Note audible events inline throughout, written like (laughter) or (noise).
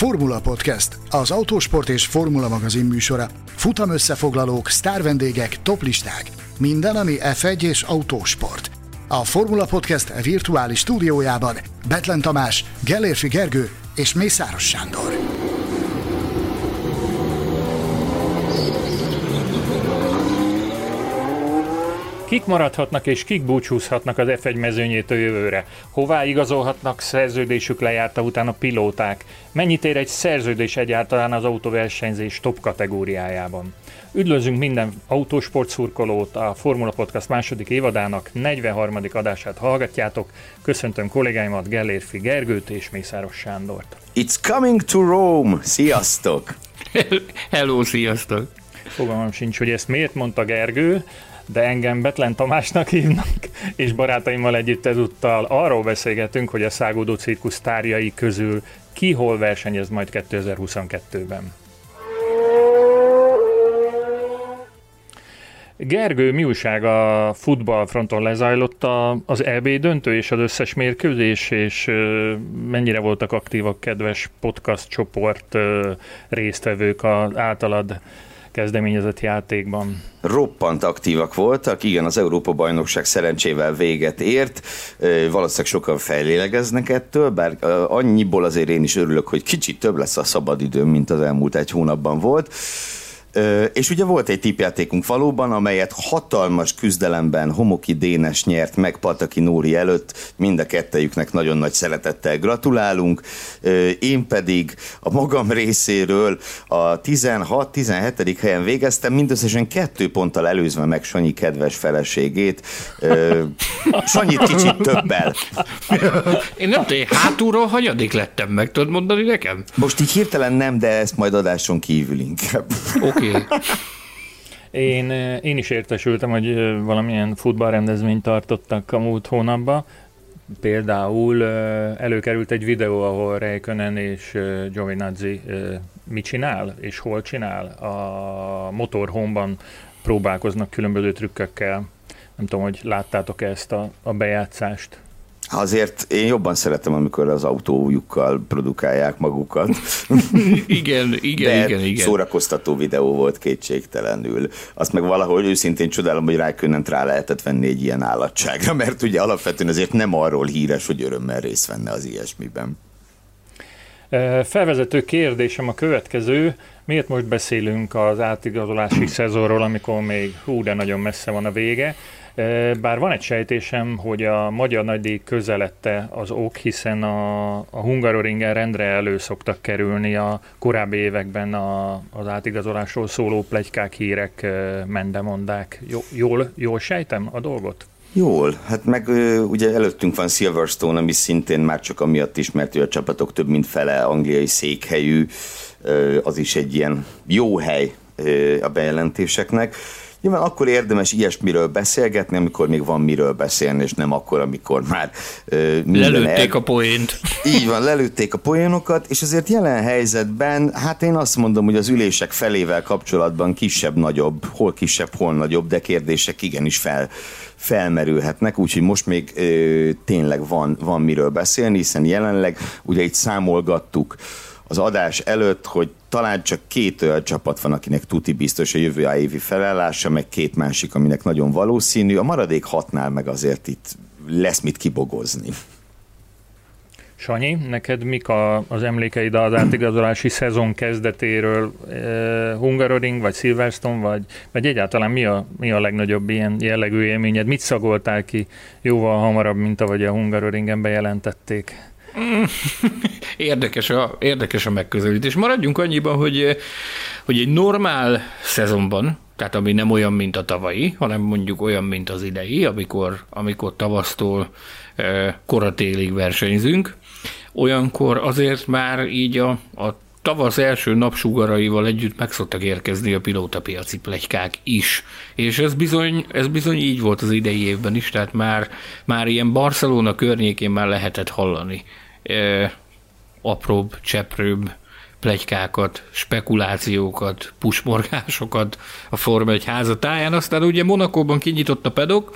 Formula Podcast, az autósport és formula magazin műsora. Futam összefoglalók, sztárvendégek, toplisták. Minden, ami F1 és autósport. A Formula Podcast virtuális stúdiójában Betlen Tamás, Gellérfi Gergő és Mészáros Sándor. Kik maradhatnak és kik búcsúzhatnak az F1 mezőnyétől jövőre? Hová igazolhatnak szerződésük lejárta után a pilóták? Mennyit ér egy szerződés egyáltalán az autóversenyzés top kategóriájában? Üdvözlünk minden autósport szurkolót, a Formula Podcast második évadának 43. adását hallgatjátok. Köszöntöm kollégáimat, Gellérfi Gergőt és Mészáros Sándort. It's coming to Rome! Sziasztok! (laughs) Hello, sziasztok! Fogalmam sincs, hogy ezt miért mondta Gergő, de engem Betlen Tamásnak hívnak, és barátaimmal együtt ezúttal arról beszélgetünk, hogy a szágódó cirkusz tárjai közül ki hol versenyez majd 2022-ben. Gergő, mi újság a futballfronton lezajlott az EB döntő és az összes mérkőzés, és mennyire voltak aktívak kedves podcast csoport résztvevők az általad kezdeményezett játékban. Roppant aktívak voltak, igen, az Európa-bajnokság szerencsével véget ért, valószínűleg sokan fejlélegeznek ettől, bár annyiból azért én is örülök, hogy kicsit több lesz a szabadidőm, mint az elmúlt egy hónapban volt. És ugye volt egy tipjátékunk valóban, amelyet hatalmas küzdelemben Homoki Dénes nyert meg Pataki Nóri előtt, mind a kettejüknek nagyon nagy szeretettel gratulálunk. Én pedig a magam részéről a 16-17. helyen végeztem, mindösszesen kettő ponttal előzve meg Sanyi kedves feleségét. Sanyit kicsit többel. Én nem tudom, hátulról hanyadik lettem meg, tudod mondani nekem? Most így hirtelen nem, de ezt majd adáson kívül inkább. Oké. Okay. Én, én is értesültem, hogy valamilyen futballrendezvényt tartottak a múlt hónapban. Például előkerült egy videó, ahol Räikkönen és Giovinazzi mit csinál, és hol csinál. A motorhomban próbálkoznak különböző trükkökkel. Nem tudom, hogy láttátok-e ezt a, a bejátszást. Azért én jobban szeretem, amikor az autójukkal produkálják magukat. (laughs) igen, igen, De igen, igen. szórakoztató videó volt kétségtelenül. Azt meg valahogy őszintén csodálom, hogy rákönnent rá lehetett venni egy ilyen állatságra, mert ugye alapvetően azért nem arról híres, hogy örömmel részt venne az ilyesmiben. Felvezető kérdésem a következő. Miért most beszélünk az átigazolási szezonról, amikor még hú, de nagyon messze van a vége? Bár van egy sejtésem, hogy a magyar nagydíj közelette az ok, hiszen a, a Hungaroringen rendre elő szoktak kerülni a korábbi években a, az átigazolásról szóló plegykák, hírek, mendemondák. Jól, jól sejtem a dolgot? Jól, hát meg ugye előttünk van Silverstone, ami szintén már csak amiatt ismert, hogy a csapatok több mint fele angliai székhelyű, az is egy ilyen jó hely a bejelentéseknek. Nyilván akkor érdemes ilyesmiről beszélgetni, amikor még van miről beszélni, és nem akkor, amikor már uh, Lelőtték el... a poént. Így van, lelőtték a poénokat, és azért jelen helyzetben, hát én azt mondom, hogy az ülések felével kapcsolatban kisebb-nagyobb, hol kisebb, hol nagyobb, de kérdések igenis fel, felmerülhetnek, úgyhogy most még ö, tényleg van, van miről beszélni, hiszen jelenleg ugye itt számolgattuk az adás előtt, hogy talán csak két olyan csapat van, akinek tuti biztos a jövő évi felállása, meg két másik, aminek nagyon valószínű. A maradék hatnál meg azért itt lesz mit kibogozni. Sanyi, neked mik a, az emlékeid az átigazolási szezon kezdetéről? E, Hungaroring, vagy Silverstone, vagy, vagy egyáltalán mi a, mi a legnagyobb ilyen jellegű élményed? Mit szagoltál ki jóval hamarabb, mint ahogy a Hungaroringen bejelentették? (laughs) Érdekes a, érdekes a megközelítés. Maradjunk annyiban, hogy, hogy egy normál szezonban, tehát ami nem olyan, mint a tavalyi, hanem mondjuk olyan, mint az idei, amikor, amikor tavasztól e, koratélig versenyzünk, olyankor azért már így a, a tavasz első napsugaraival együtt meg szoktak érkezni a pilótapiaci plegykák is. És ez bizony, ez bizony így volt az idei évben is, tehát már, már ilyen Barcelona környékén már lehetett hallani e, apróbb, cseprőbb plegykákat, spekulációkat, pusmorgásokat a Forma egy házatáján. Aztán ugye Monakóban kinyitott a pedok,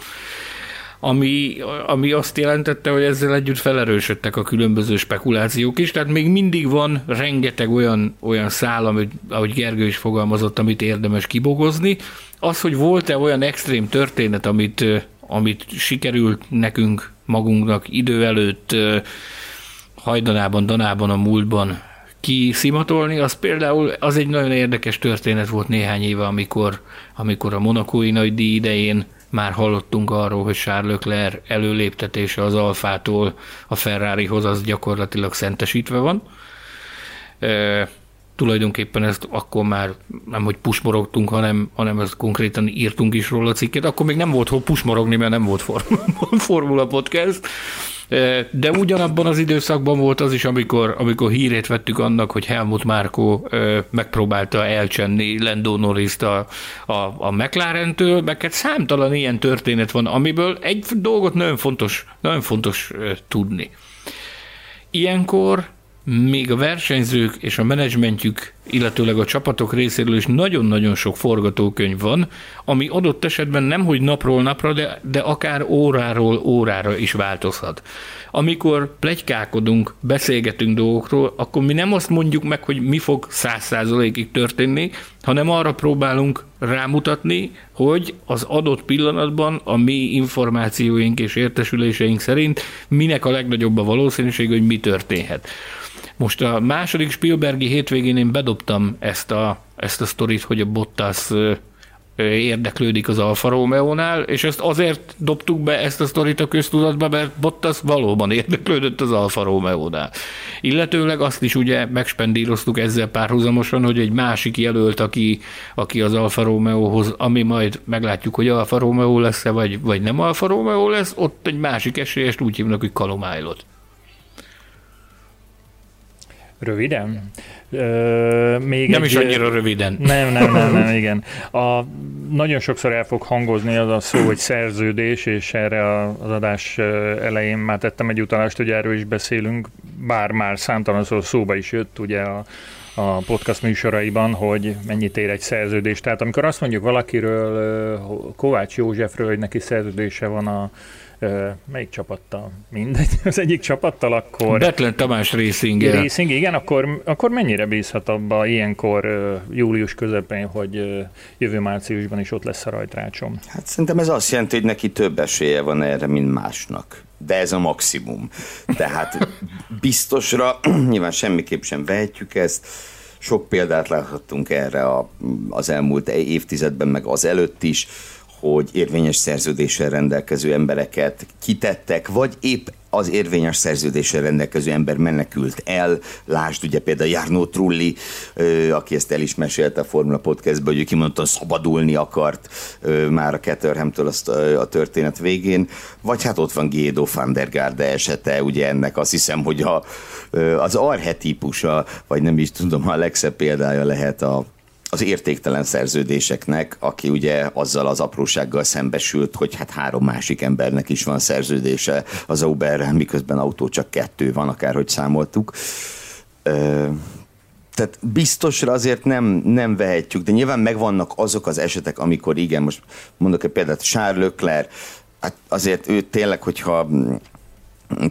ami, ami azt jelentette, hogy ezzel együtt felerősödtek a különböző spekulációk is, tehát még mindig van rengeteg olyan, olyan szál, amit, ahogy Gergő is fogalmazott, amit érdemes kibogozni. Az, hogy volt-e olyan extrém történet, amit, amit sikerült nekünk magunknak idő előtt hajdanában, danában, a múltban kiszimatolni, az például az egy nagyon érdekes történet volt néhány éve, amikor, amikor a monakói nagy díj idején már hallottunk arról, hogy Charles Leclerc előléptetése az Alfától a Ferrarihoz az gyakorlatilag szentesítve van. E, tulajdonképpen ezt akkor már nem, hogy pusmorogtunk, hanem, hanem ezt konkrétan írtunk is róla cikket. Akkor még nem volt hol pusmorogni, mert nem volt (laughs) Formula Podcast. De ugyanabban az időszakban volt az is, amikor, amikor hírét vettük annak, hogy Helmut Márko megpróbálta elcsenni Lando norris a, a, a McLaren-től, meg hát számtalan ilyen történet van, amiből egy dolgot nagyon fontos, nagyon fontos tudni. Ilyenkor még a versenyzők és a menedzsmentjük, illetőleg a csapatok részéről is nagyon-nagyon sok forgatókönyv van, ami adott esetben nem hogy napról napra, de, de akár óráról órára is változhat. Amikor plegykálkodunk, beszélgetünk dolgokról, akkor mi nem azt mondjuk meg, hogy mi fog száz százalékig történni, hanem arra próbálunk rámutatni, hogy az adott pillanatban a mi információink és értesüléseink szerint minek a legnagyobb a valószínűség, hogy mi történhet. Most a második Spielbergi hétvégén én bedobtam ezt a, ezt a sztorit, hogy a Bottas érdeklődik az Alfa romeo és ezt azért dobtuk be ezt a sztorit a köztudatba, mert Bottas valóban érdeklődött az Alfa romeo Illetőleg azt is ugye megspendíroztuk ezzel párhuzamosan, hogy egy másik jelölt, aki, aki az Alfa romeo ami majd meglátjuk, hogy Alfa Romeo lesz-e, vagy, vagy nem Alfa Romeo lesz, ott egy másik esélyest úgy hívnak, hogy Kalomájlot. Röviden? Ö, még nem egy, is annyira röviden. Nem, nem, nem, nem, (laughs) igen. A, nagyon sokszor el fog hangozni az a szó, hogy szerződés, és erre az adás elején már tettem egy utalást, hogy erről is beszélünk, bár már számtalan szó szóba is jött ugye a, a podcast műsoraiban, hogy mennyit ér egy szerződés. Tehát amikor azt mondjuk valakiről, Kovács Józsefről, hogy neki szerződése van a melyik csapattal? Mindegy, (laughs) az egyik csapattal akkor... Betlen Tamás Racing. Racing, igen, akkor, akkor mennyire bízhat abba ilyenkor július közepén, hogy jövő márciusban is ott lesz a rajtrácsom? Hát szerintem ez azt jelenti, hogy neki több esélye van erre, mint másnak. De ez a maximum. Tehát (laughs) biztosra (clears throat) nyilván semmiképp sem vehetjük ezt, sok példát láthattunk erre a, az elmúlt évtizedben, meg az előtt is hogy érvényes szerződéssel rendelkező embereket kitettek, vagy épp az érvényes szerződéssel rendelkező ember menekült el. Lásd ugye például Jarno Trulli, aki ezt el is mesélte a Formula Podcastban, hogy ő kimondottan szabadulni akart már a Caterhamtől azt a történet végén. Vagy hát ott van Gédo van der Garde esete, ugye ennek azt hiszem, hogy a, az arhetípusa, vagy nem is tudom, a legszebb példája lehet a, az értéktelen szerződéseknek, aki ugye azzal az aprósággal szembesült, hogy hát három másik embernek is van szerződése az Uberrel, miközben autó csak kettő van, akárhogy számoltuk. Ö, tehát biztosra azért nem, nem vehetjük, de nyilván megvannak azok az esetek, amikor igen, most mondok egy példát, Charles Leclerc, hát azért ő tényleg, hogyha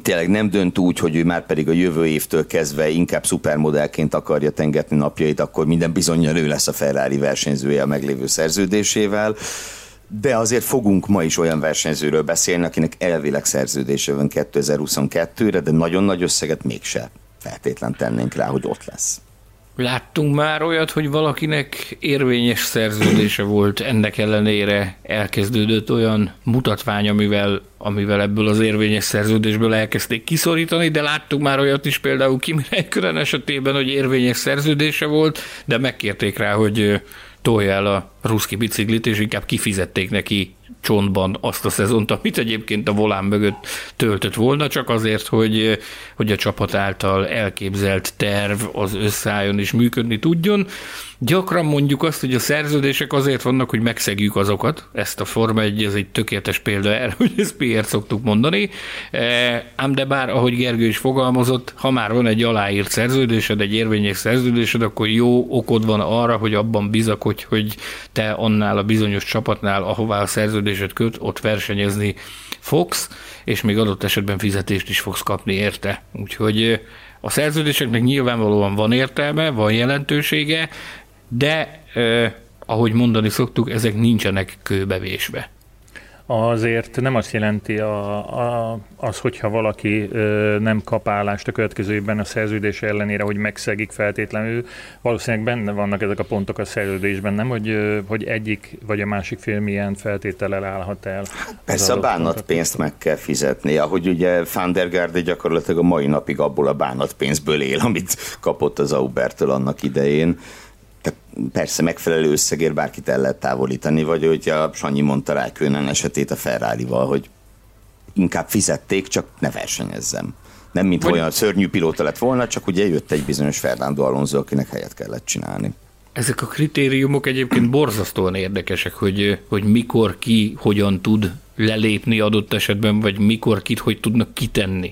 tényleg nem dönt úgy, hogy ő már pedig a jövő évtől kezdve inkább szupermodellként akarja tengetni napjait, akkor minden bizonyal ő lesz a Ferrari versenyzője a meglévő szerződésével. De azért fogunk ma is olyan versenyzőről beszélni, akinek elvileg szerződése van 2022-re, de nagyon nagy összeget mégse feltétlen tennénk rá, hogy ott lesz. Láttunk már olyat, hogy valakinek érvényes szerződése volt, ennek ellenére elkezdődött olyan mutatvány, amivel, amivel ebből az érvényes szerződésből elkezdték kiszorítani, de láttuk már olyat is például Kimi Räikkönen esetében, hogy érvényes szerződése volt, de megkérték rá, hogy tolja el a ruszki biciklit, és inkább kifizették neki csontban azt a szezont, amit egyébként a volán mögött töltött volna, csak azért, hogy, hogy a csapat által elképzelt terv az összeálljon és működni tudjon. Gyakran mondjuk azt, hogy a szerződések azért vannak, hogy megszegjük azokat. Ezt a Forma 1, ez egy tökéletes példa erre, (laughs) hogy ezt miért szoktuk mondani. E, ám de bár, ahogy Gergő is fogalmazott, ha már van egy aláírt szerződésed, egy érvényes szerződésed, akkor jó okod van arra, hogy abban bizakodj, hogy te annál a bizonyos csapatnál, ahová a szerződés szerződéset köt, ott versenyezni fogsz, és még adott esetben fizetést is fogsz kapni érte. Úgyhogy a szerződéseknek nyilvánvalóan van értelme, van jelentősége, de eh, ahogy mondani szoktuk, ezek nincsenek kőbevésve azért nem azt jelenti a, a, az, hogyha valaki ö, nem kap állást a következő évben a szerződés ellenére, hogy megszegik feltétlenül. Valószínűleg benne vannak ezek a pontok a szerződésben, nem? Hogy, ö, hogy egyik vagy a másik fél milyen feltétellel állhat el. Persze a bánatpénzt meg kell fizetni, ahogy ugye Fandergárde gyakorlatilag a mai napig abból a bánatpénzből él, amit kapott az Aubertől annak idején tehát persze megfelelő összegért bárkit el lehet távolítani, vagy hogy a Sanyi mondta rá Könen esetét a ferrari hogy inkább fizették, csak ne versenyezzem. Nem, mint vagy... olyan szörnyű pilóta lett volna, csak ugye jött egy bizonyos Fernando Alonso, akinek helyet kellett csinálni. Ezek a kritériumok egyébként borzasztóan érdekesek, hogy, hogy mikor ki hogyan tud lelépni adott esetben, vagy mikor kit hogy tudnak kitenni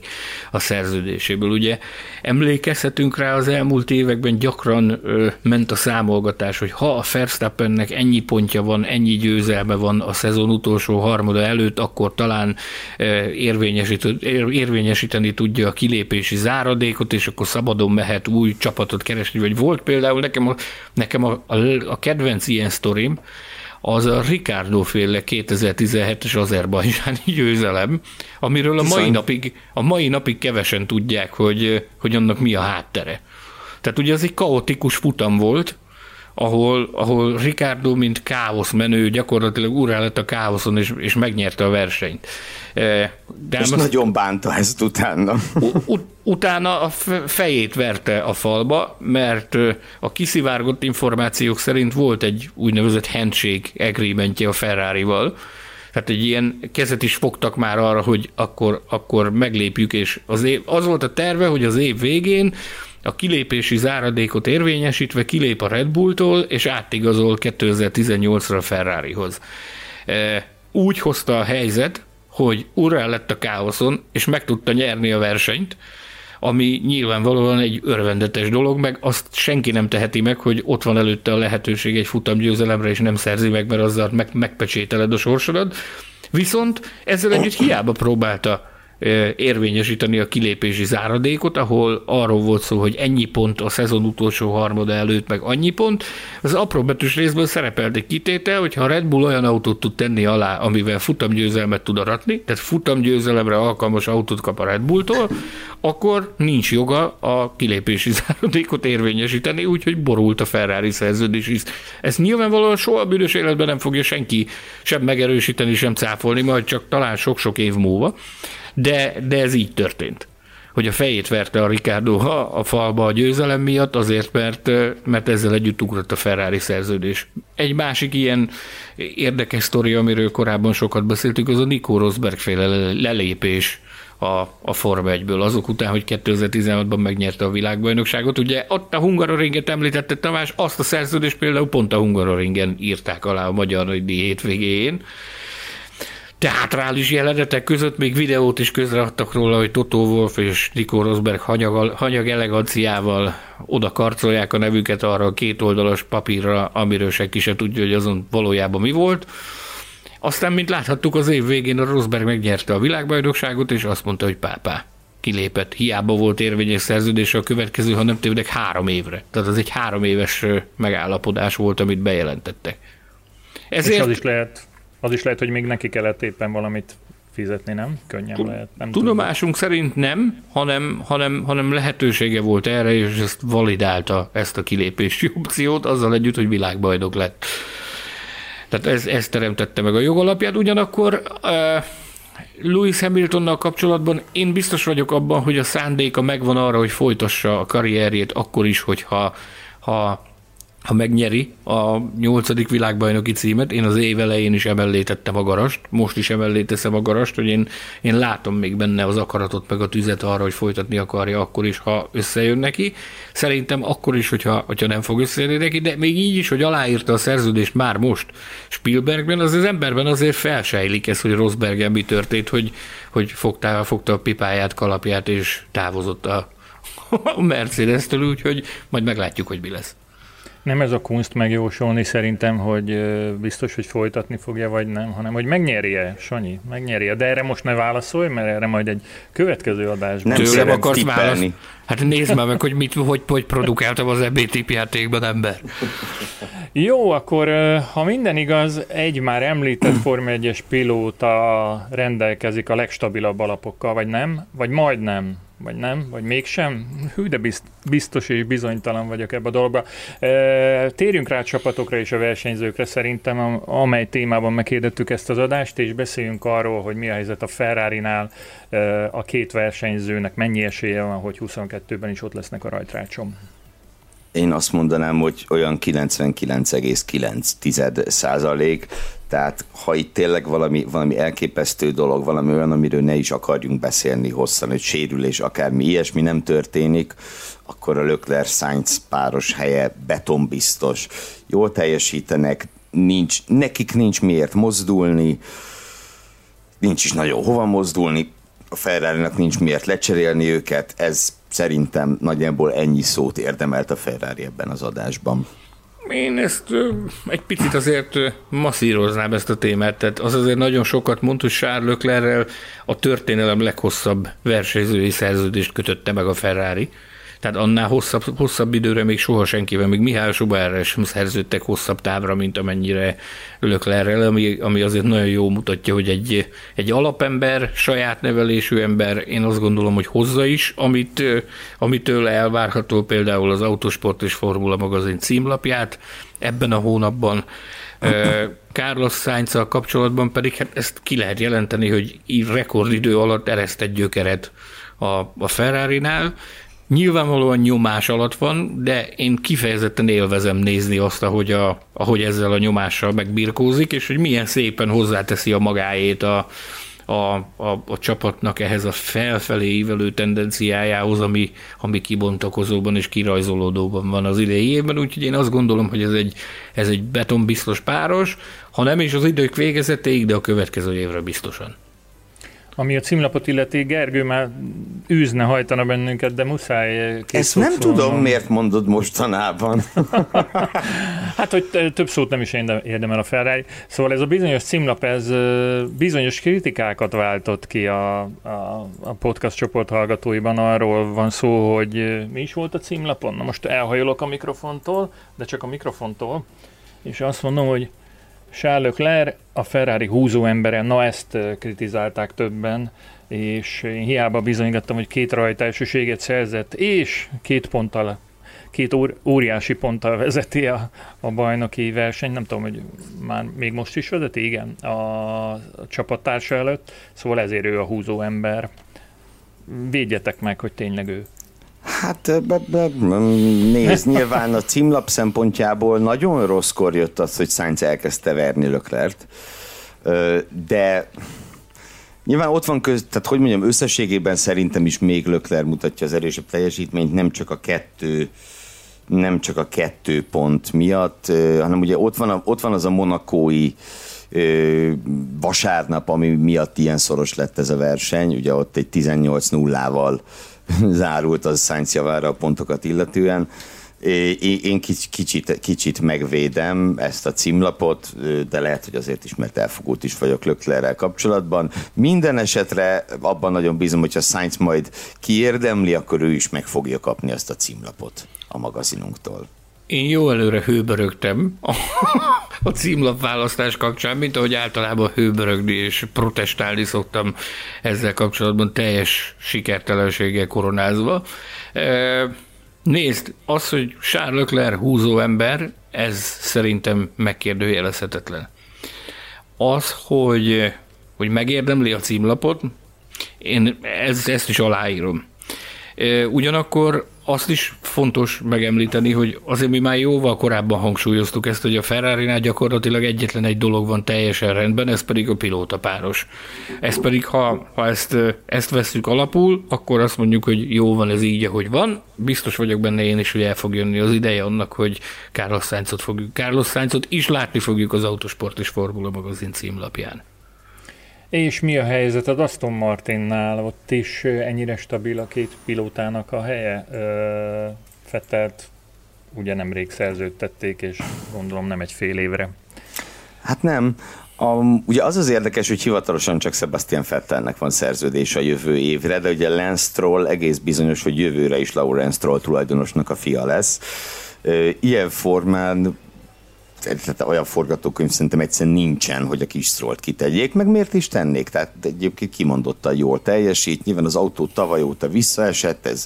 a szerződéséből. Ugye emlékezhetünk rá az elmúlt években gyakran ö, ment a számolgatás, hogy ha a Verstappennek ennyi pontja van, ennyi győzelme van a szezon utolsó harmada előtt, akkor talán ö, érvényesíteni tudja a kilépési záradékot, és akkor szabadon mehet új csapatot keresni, vagy volt például nekem a, nekem a, a, a kedvenc ilyen sztorim, az a Ricardo féle 2017-es azerbajdzsáni (laughs) győzelem, amiről a mai, napig, a mai napig kevesen tudják, hogy, hogy annak mi a háttere. Tehát ugye ez egy kaotikus futam volt, ahol, ahol Ricardo, mint káosz menő, gyakorlatilag urá lett a káoszon, és, és megnyerte a versenyt. E, de és most nagyon bánta ezt utána. Ut- utána a fejét verte a falba, mert a kiszivárgott információk szerint volt egy úgynevezett handshake agreementje a Ferrari-val, tehát egy ilyen kezet is fogtak már arra, hogy akkor, akkor meglépjük, és az, év, az volt a terve, hogy az év végén a kilépési záradékot érvényesítve kilép a Red Bulltól, és átigazol 2018-ra a Ferrarihoz. E, úgy hozta a helyzet, hogy urrá lett a káoszon, és meg tudta nyerni a versenyt, ami nyilvánvalóan egy örvendetes dolog, meg azt senki nem teheti meg, hogy ott van előtte a lehetőség egy futamgyőzelemre, és nem szerzi meg, mert azzal meg, megpecsételed a sorsodat. Viszont ezzel együtt hiába próbálta érvényesíteni a kilépési záradékot, ahol arról volt szó, hogy ennyi pont a szezon utolsó harmada előtt, meg annyi pont. Az apró betűs részből szerepelt egy kitétel, hogy ha a Red Bull olyan autót tud tenni alá, amivel futamgyőzelmet tud aratni, tehát futamgyőzelemre alkalmas autót kap a Red Bulltól, akkor nincs joga a kilépési (laughs) záradékot érvényesíteni, úgyhogy borult a Ferrari szerződés is. Ezt nyilvánvalóan soha bűnös életben nem fogja senki sem megerősíteni, sem cáfolni, majd csak talán sok-sok év múlva de, de ez így történt hogy a fejét verte a Ricardo a falba a győzelem miatt, azért, mert, mert ezzel együtt ugrott a Ferrari szerződés. Egy másik ilyen érdekes sztori, amiről korábban sokat beszéltük, az a Nico Rosberg féle lelépés a, a Forma 1-ből, azok után, hogy 2016-ban megnyerte a világbajnokságot. Ugye ott a Hungaroringet említette Tamás, azt a szerződést például pont a Hungaroringen írták alá a magyar nagydíj hétvégén, teátrális jelenetek között még videót is közreadtak róla, hogy Toto Wolf és Nico Rosberg hanyag, hanyag eleganciával oda karcolják a nevüket arra a kétoldalas papírra, amiről senki se tudja, hogy azon valójában mi volt. Aztán, mint láthattuk, az év végén a Rosberg megnyerte a világbajnokságot, és azt mondta, hogy pápá, kilépett. Hiába volt érvényes szerződése a következő, ha nem tévedek, három évre. Tehát az egy három éves megállapodás volt, amit bejelentettek. Ezért... És az is lehet az is lehet, hogy még neki kellett éppen valamit fizetni, nem? Könnyen Tud, lehet. Nem tudomásunk tudom. szerint nem, hanem, hanem, hanem lehetősége volt erre, és ezt validálta ezt a kilépési opciót, azzal együtt, hogy világbajnok lett. Tehát ez, ez teremtette meg a jogalapját, ugyanakkor uh, Lewis Hamiltonnal kapcsolatban én biztos vagyok abban, hogy a szándéka megvan arra, hogy folytassa a karrierjét akkor is, hogyha ha ha megnyeri a nyolcadik világbajnoki címet, én az év elején is emellé tettem a garast, most is emellé teszem a garast, hogy én, én látom még benne az akaratot, meg a tüzet arra, hogy folytatni akarja akkor is, ha összejön neki. Szerintem akkor is, hogyha, hogyha nem fog összejönni neki, de még így is, hogy aláírta a szerződést már most Spielbergben, az az emberben azért felsejlik ez, hogy Rosbergen mi történt, hogy, hogy fogta, fogta a pipáját, kalapját és távozott a, (laughs) a Mercedes-től, úgyhogy majd meglátjuk, hogy mi lesz. Nem ez a kunst megjósolni szerintem, hogy biztos, hogy folytatni fogja, vagy nem, hanem hogy megnyerje, Sanyi, megnyerje. De erre most ne válaszolj, mert erre majd egy következő adásban. Nem Tőlem akarsz válaszolni. Hát nézd már meg, hogy mit, hogy, hogy produkáltam az EBT játékban, ember. Jó, akkor ha minden igaz, egy már említett (clears throat) Forma 1-es pilóta rendelkezik a legstabilabb alapokkal, vagy nem? Vagy majdnem? vagy nem, vagy mégsem. Hű, de biztos és bizonytalan vagyok ebbe a dologba. Térjünk rá a csapatokra és a versenyzőkre szerintem, amely témában meghirdettük ezt az adást, és beszéljünk arról, hogy mi a helyzet a Ferrari-nál, a két versenyzőnek mennyi esélye van, hogy 22-ben is ott lesznek a rajtrácsom. Én azt mondanám, hogy olyan 99,9 százalék, tehát ha itt tényleg valami, valami elképesztő dolog, valami olyan, amiről ne is akarjunk beszélni hosszan, hogy sérülés, akármi ilyesmi nem történik, akkor a Lökler Sainz páros helye betonbiztos. Jól teljesítenek, nincs, nekik nincs miért mozdulni, nincs is nagyon hova mozdulni, a ferrari nincs miért lecserélni őket, ez szerintem nagyjából ennyi szót érdemelt a Ferrari ebben az adásban. Én ezt egy picit azért masszíroznám ezt a témát, tehát az azért nagyon sokat mond, hogy Charles Leclerrel a történelem leghosszabb versenyzői szerződést kötötte meg a Ferrari. Tehát annál hosszabb, hosszabb időre még soha senkivel, még Mihály Schuberre sem szerződtek hosszabb távra, mint amennyire Löklerrel, ami, ami azért nagyon jó mutatja, hogy egy, egy alapember, saját nevelésű ember, én azt gondolom, hogy hozza is, amit, amitől elvárható például az Autosport és Formula magazin címlapját ebben a hónapban. Carlos sainz kapcsolatban pedig hát ezt ki lehet jelenteni, hogy rekordidő alatt eresztett gyökeret a, a Ferrari-nál, Nyilvánvalóan nyomás alatt van, de én kifejezetten élvezem nézni azt, ahogy, a, ahogy ezzel a nyomással megbirkózik, és hogy milyen szépen hozzáteszi a magáét a, a, a, a csapatnak ehhez a felfelé ívelő tendenciájához, ami, ami kibontakozóban és kirajzolódóban van az idei évben, úgyhogy én azt gondolom, hogy ez egy, ez egy betonbiztos páros, ha nem is az idők végezetéig, de a következő évre biztosan. Ami a címlapot illeti, Gergő már űzne, hajtana bennünket, de muszáj Ezt nem tudom, miért mondod mostanában. (laughs) hát, hogy több szót nem is érdemel a Ferrari. Szóval ez a bizonyos címlap, ez bizonyos kritikákat váltott ki a, a, a podcast csoport hallgatóiban. Arról van szó, hogy mi is volt a címlapon. Na most elhajolok a mikrofontól, de csak a mikrofontól, és azt mondom, hogy Charles Leclerc, a Ferrari húzó embere, na ezt kritizálták többen, és én hiába bizonyítottam, hogy két rajta elsőséget szerzett, és két ponttal, két óriási ponttal vezeti a, a bajnoki verseny, nem tudom, hogy már még most is vezeti, igen, a, a csapattársa előtt, szóval ezért ő a húzó ember. Védjetek meg, hogy tényleg ő. Hát be, be, nézd, nyilván a címlap szempontjából nagyon rosszkor jött az, hogy Sainz elkezdte verni Löklert, de nyilván ott van köz, tehát hogy mondjam, összességében szerintem is még Lökler mutatja az erősebb teljesítményt, nem csak a kettő nem csak a kettő pont miatt, hanem ugye ott van, a, ott van az a monakói vasárnap, ami miatt ilyen szoros lett ez a verseny, ugye ott egy 18-0-val (laughs) zárult az Sainz javára a pontokat illetően. Én kicsit, kicsit megvédem ezt a címlapot, de lehet, hogy azért is, mert elfogult is vagyok Löklerrel kapcsolatban. Minden esetre abban nagyon bízom, hogyha Sainz majd kiérdemli, akkor ő is meg fogja kapni ezt a címlapot a magazinunktól. Én jó előre hőbörögtem a, (laughs) a címlapválasztás kapcsán, mint ahogy általában hőbörögni és protestálni szoktam ezzel kapcsolatban teljes sikertelenséggel koronázva. E, nézd, az, hogy Charles Leclerc húzó ember, ez szerintem megkérdőjelezhetetlen. Az, hogy, hogy megérdemli a címlapot, én ez, ezt is aláírom. Ugyanakkor azt is fontos megemlíteni, hogy azért mi már jóval korábban hangsúlyoztuk ezt, hogy a ferrari gyakorlatilag egyetlen egy dolog van teljesen rendben, ez pedig a pilóta páros. Ez pedig, ha, ha ezt, ezt veszük alapul, akkor azt mondjuk, hogy jó van ez így, ahogy van. Biztos vagyok benne én is, hogy el fog jönni az ideje annak, hogy Carlos Sainzot fogjuk, Carlos Sainzot is látni fogjuk az Autosport és Formula magazin címlapján. És mi a helyzet az Aston Martinnál? Ott is ennyire stabil a két pilótának a helye? Fettelt ugye nemrég szerződtették, és gondolom nem egy fél évre. Hát nem. A, ugye az az érdekes, hogy hivatalosan csak Sebastian Vettelnek van szerződés a jövő évre, de ugye Lance Stroll egész bizonyos, hogy jövőre is Lawrence Stroll tulajdonosnak a fia lesz. Ilyen formán tehát olyan forgatókönyv szerintem egyszerűen nincsen, hogy a kis Strollt kitegyék, meg miért is tennék? Tehát egyébként kimondottan jól teljesít, nyilván az autó tavaly óta visszaesett, ez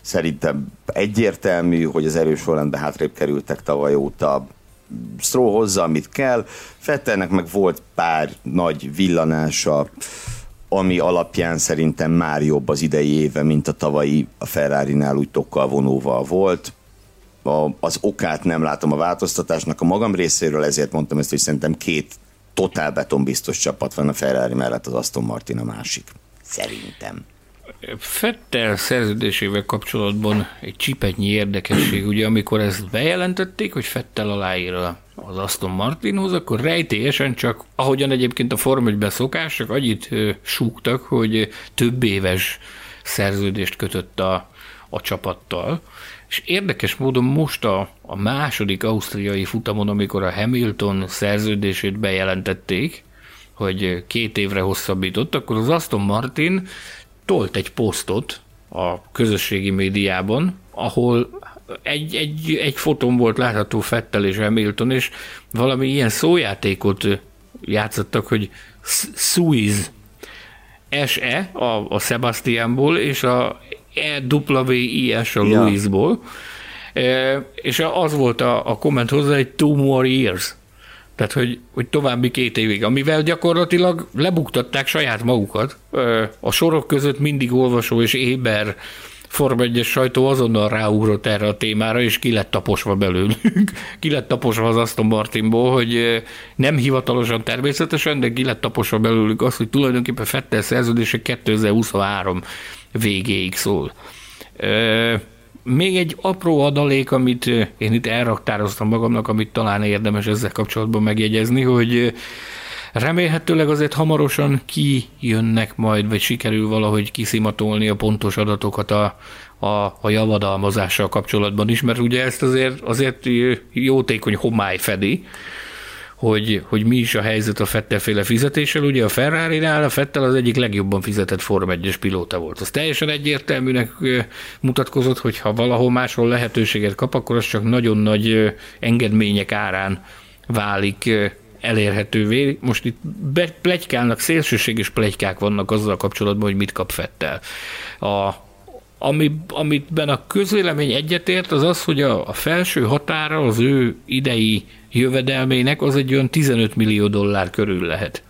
szerintem egyértelmű, hogy az erős Hollandbe hátrébb kerültek tavaly óta, Stroll hozza, amit kell, Fettelnek meg volt pár nagy villanása, ami alapján szerintem már jobb az idei éve, mint a tavalyi a Ferrari-nál úgy tokkal vonóval volt a, az okát nem látom a változtatásnak a magam részéről, ezért mondtam ezt, hogy szerintem két totál betonbiztos csapat van a Ferrari mellett, az Aston Martin a másik. Szerintem. Fettel szerződésével kapcsolatban egy csipetnyi érdekesség, ugye amikor ezt bejelentették, hogy Fettel aláír az Aston Martinhoz, akkor rejtélyesen csak, ahogyan egyébként a Form 1 szokás, csak annyit súgtak, hogy több éves szerződést kötött a, a csapattal. És érdekes módon most a, a második ausztriai futamon, amikor a Hamilton szerződését bejelentették, hogy két évre hosszabbított, akkor az Aston Martin tolt egy posztot a közösségi médiában, ahol egy, egy, egy fotón volt látható Fettel és Hamilton, és valami ilyen szójátékot játszottak, hogy Suiz SE a, a Sebastianból, és a E-W-I-S a ja. Louisból, e, és az volt a, a komment hozzá, egy two more years. Tehát, hogy, hogy további két évig, amivel gyakorlatilag lebuktatták saját magukat. E, a sorok között mindig olvasó és éber Forma 1 sajtó azonnal ráugrott erre a témára, és ki lett taposva belőlünk. (laughs) ki lett taposva az Aston Martinból, hogy e, nem hivatalosan természetesen, de ki lett taposva belőlük az, hogy tulajdonképpen Fettel szerződése 2023 végéig szól. Még egy apró adalék, amit én itt elraktároztam magamnak, amit talán érdemes ezzel kapcsolatban megjegyezni, hogy remélhetőleg azért hamarosan kijönnek majd, vagy sikerül valahogy kiszimatolni a pontos adatokat a, a, a javadalmazással kapcsolatban is, mert ugye ezt azért, azért jótékony homály fedi, hogy, hogy mi is a helyzet a Fettel-féle fizetéssel. Ugye a Ferrari-nál a Fettel az egyik legjobban fizetett Form 1 pilóta volt. Az teljesen egyértelműnek mutatkozott, hogy ha valahol máshol lehetőséget kap, akkor az csak nagyon nagy engedmények árán válik elérhetővé. Most itt plegykálnak, szélsőséges plegykák vannak azzal kapcsolatban, hogy mit kap Fettel. A, ami, amitben a közvélemény egyetért, az az, hogy a, a felső határa az ő idei jövedelmének az egy olyan 15 millió dollár körül lehet.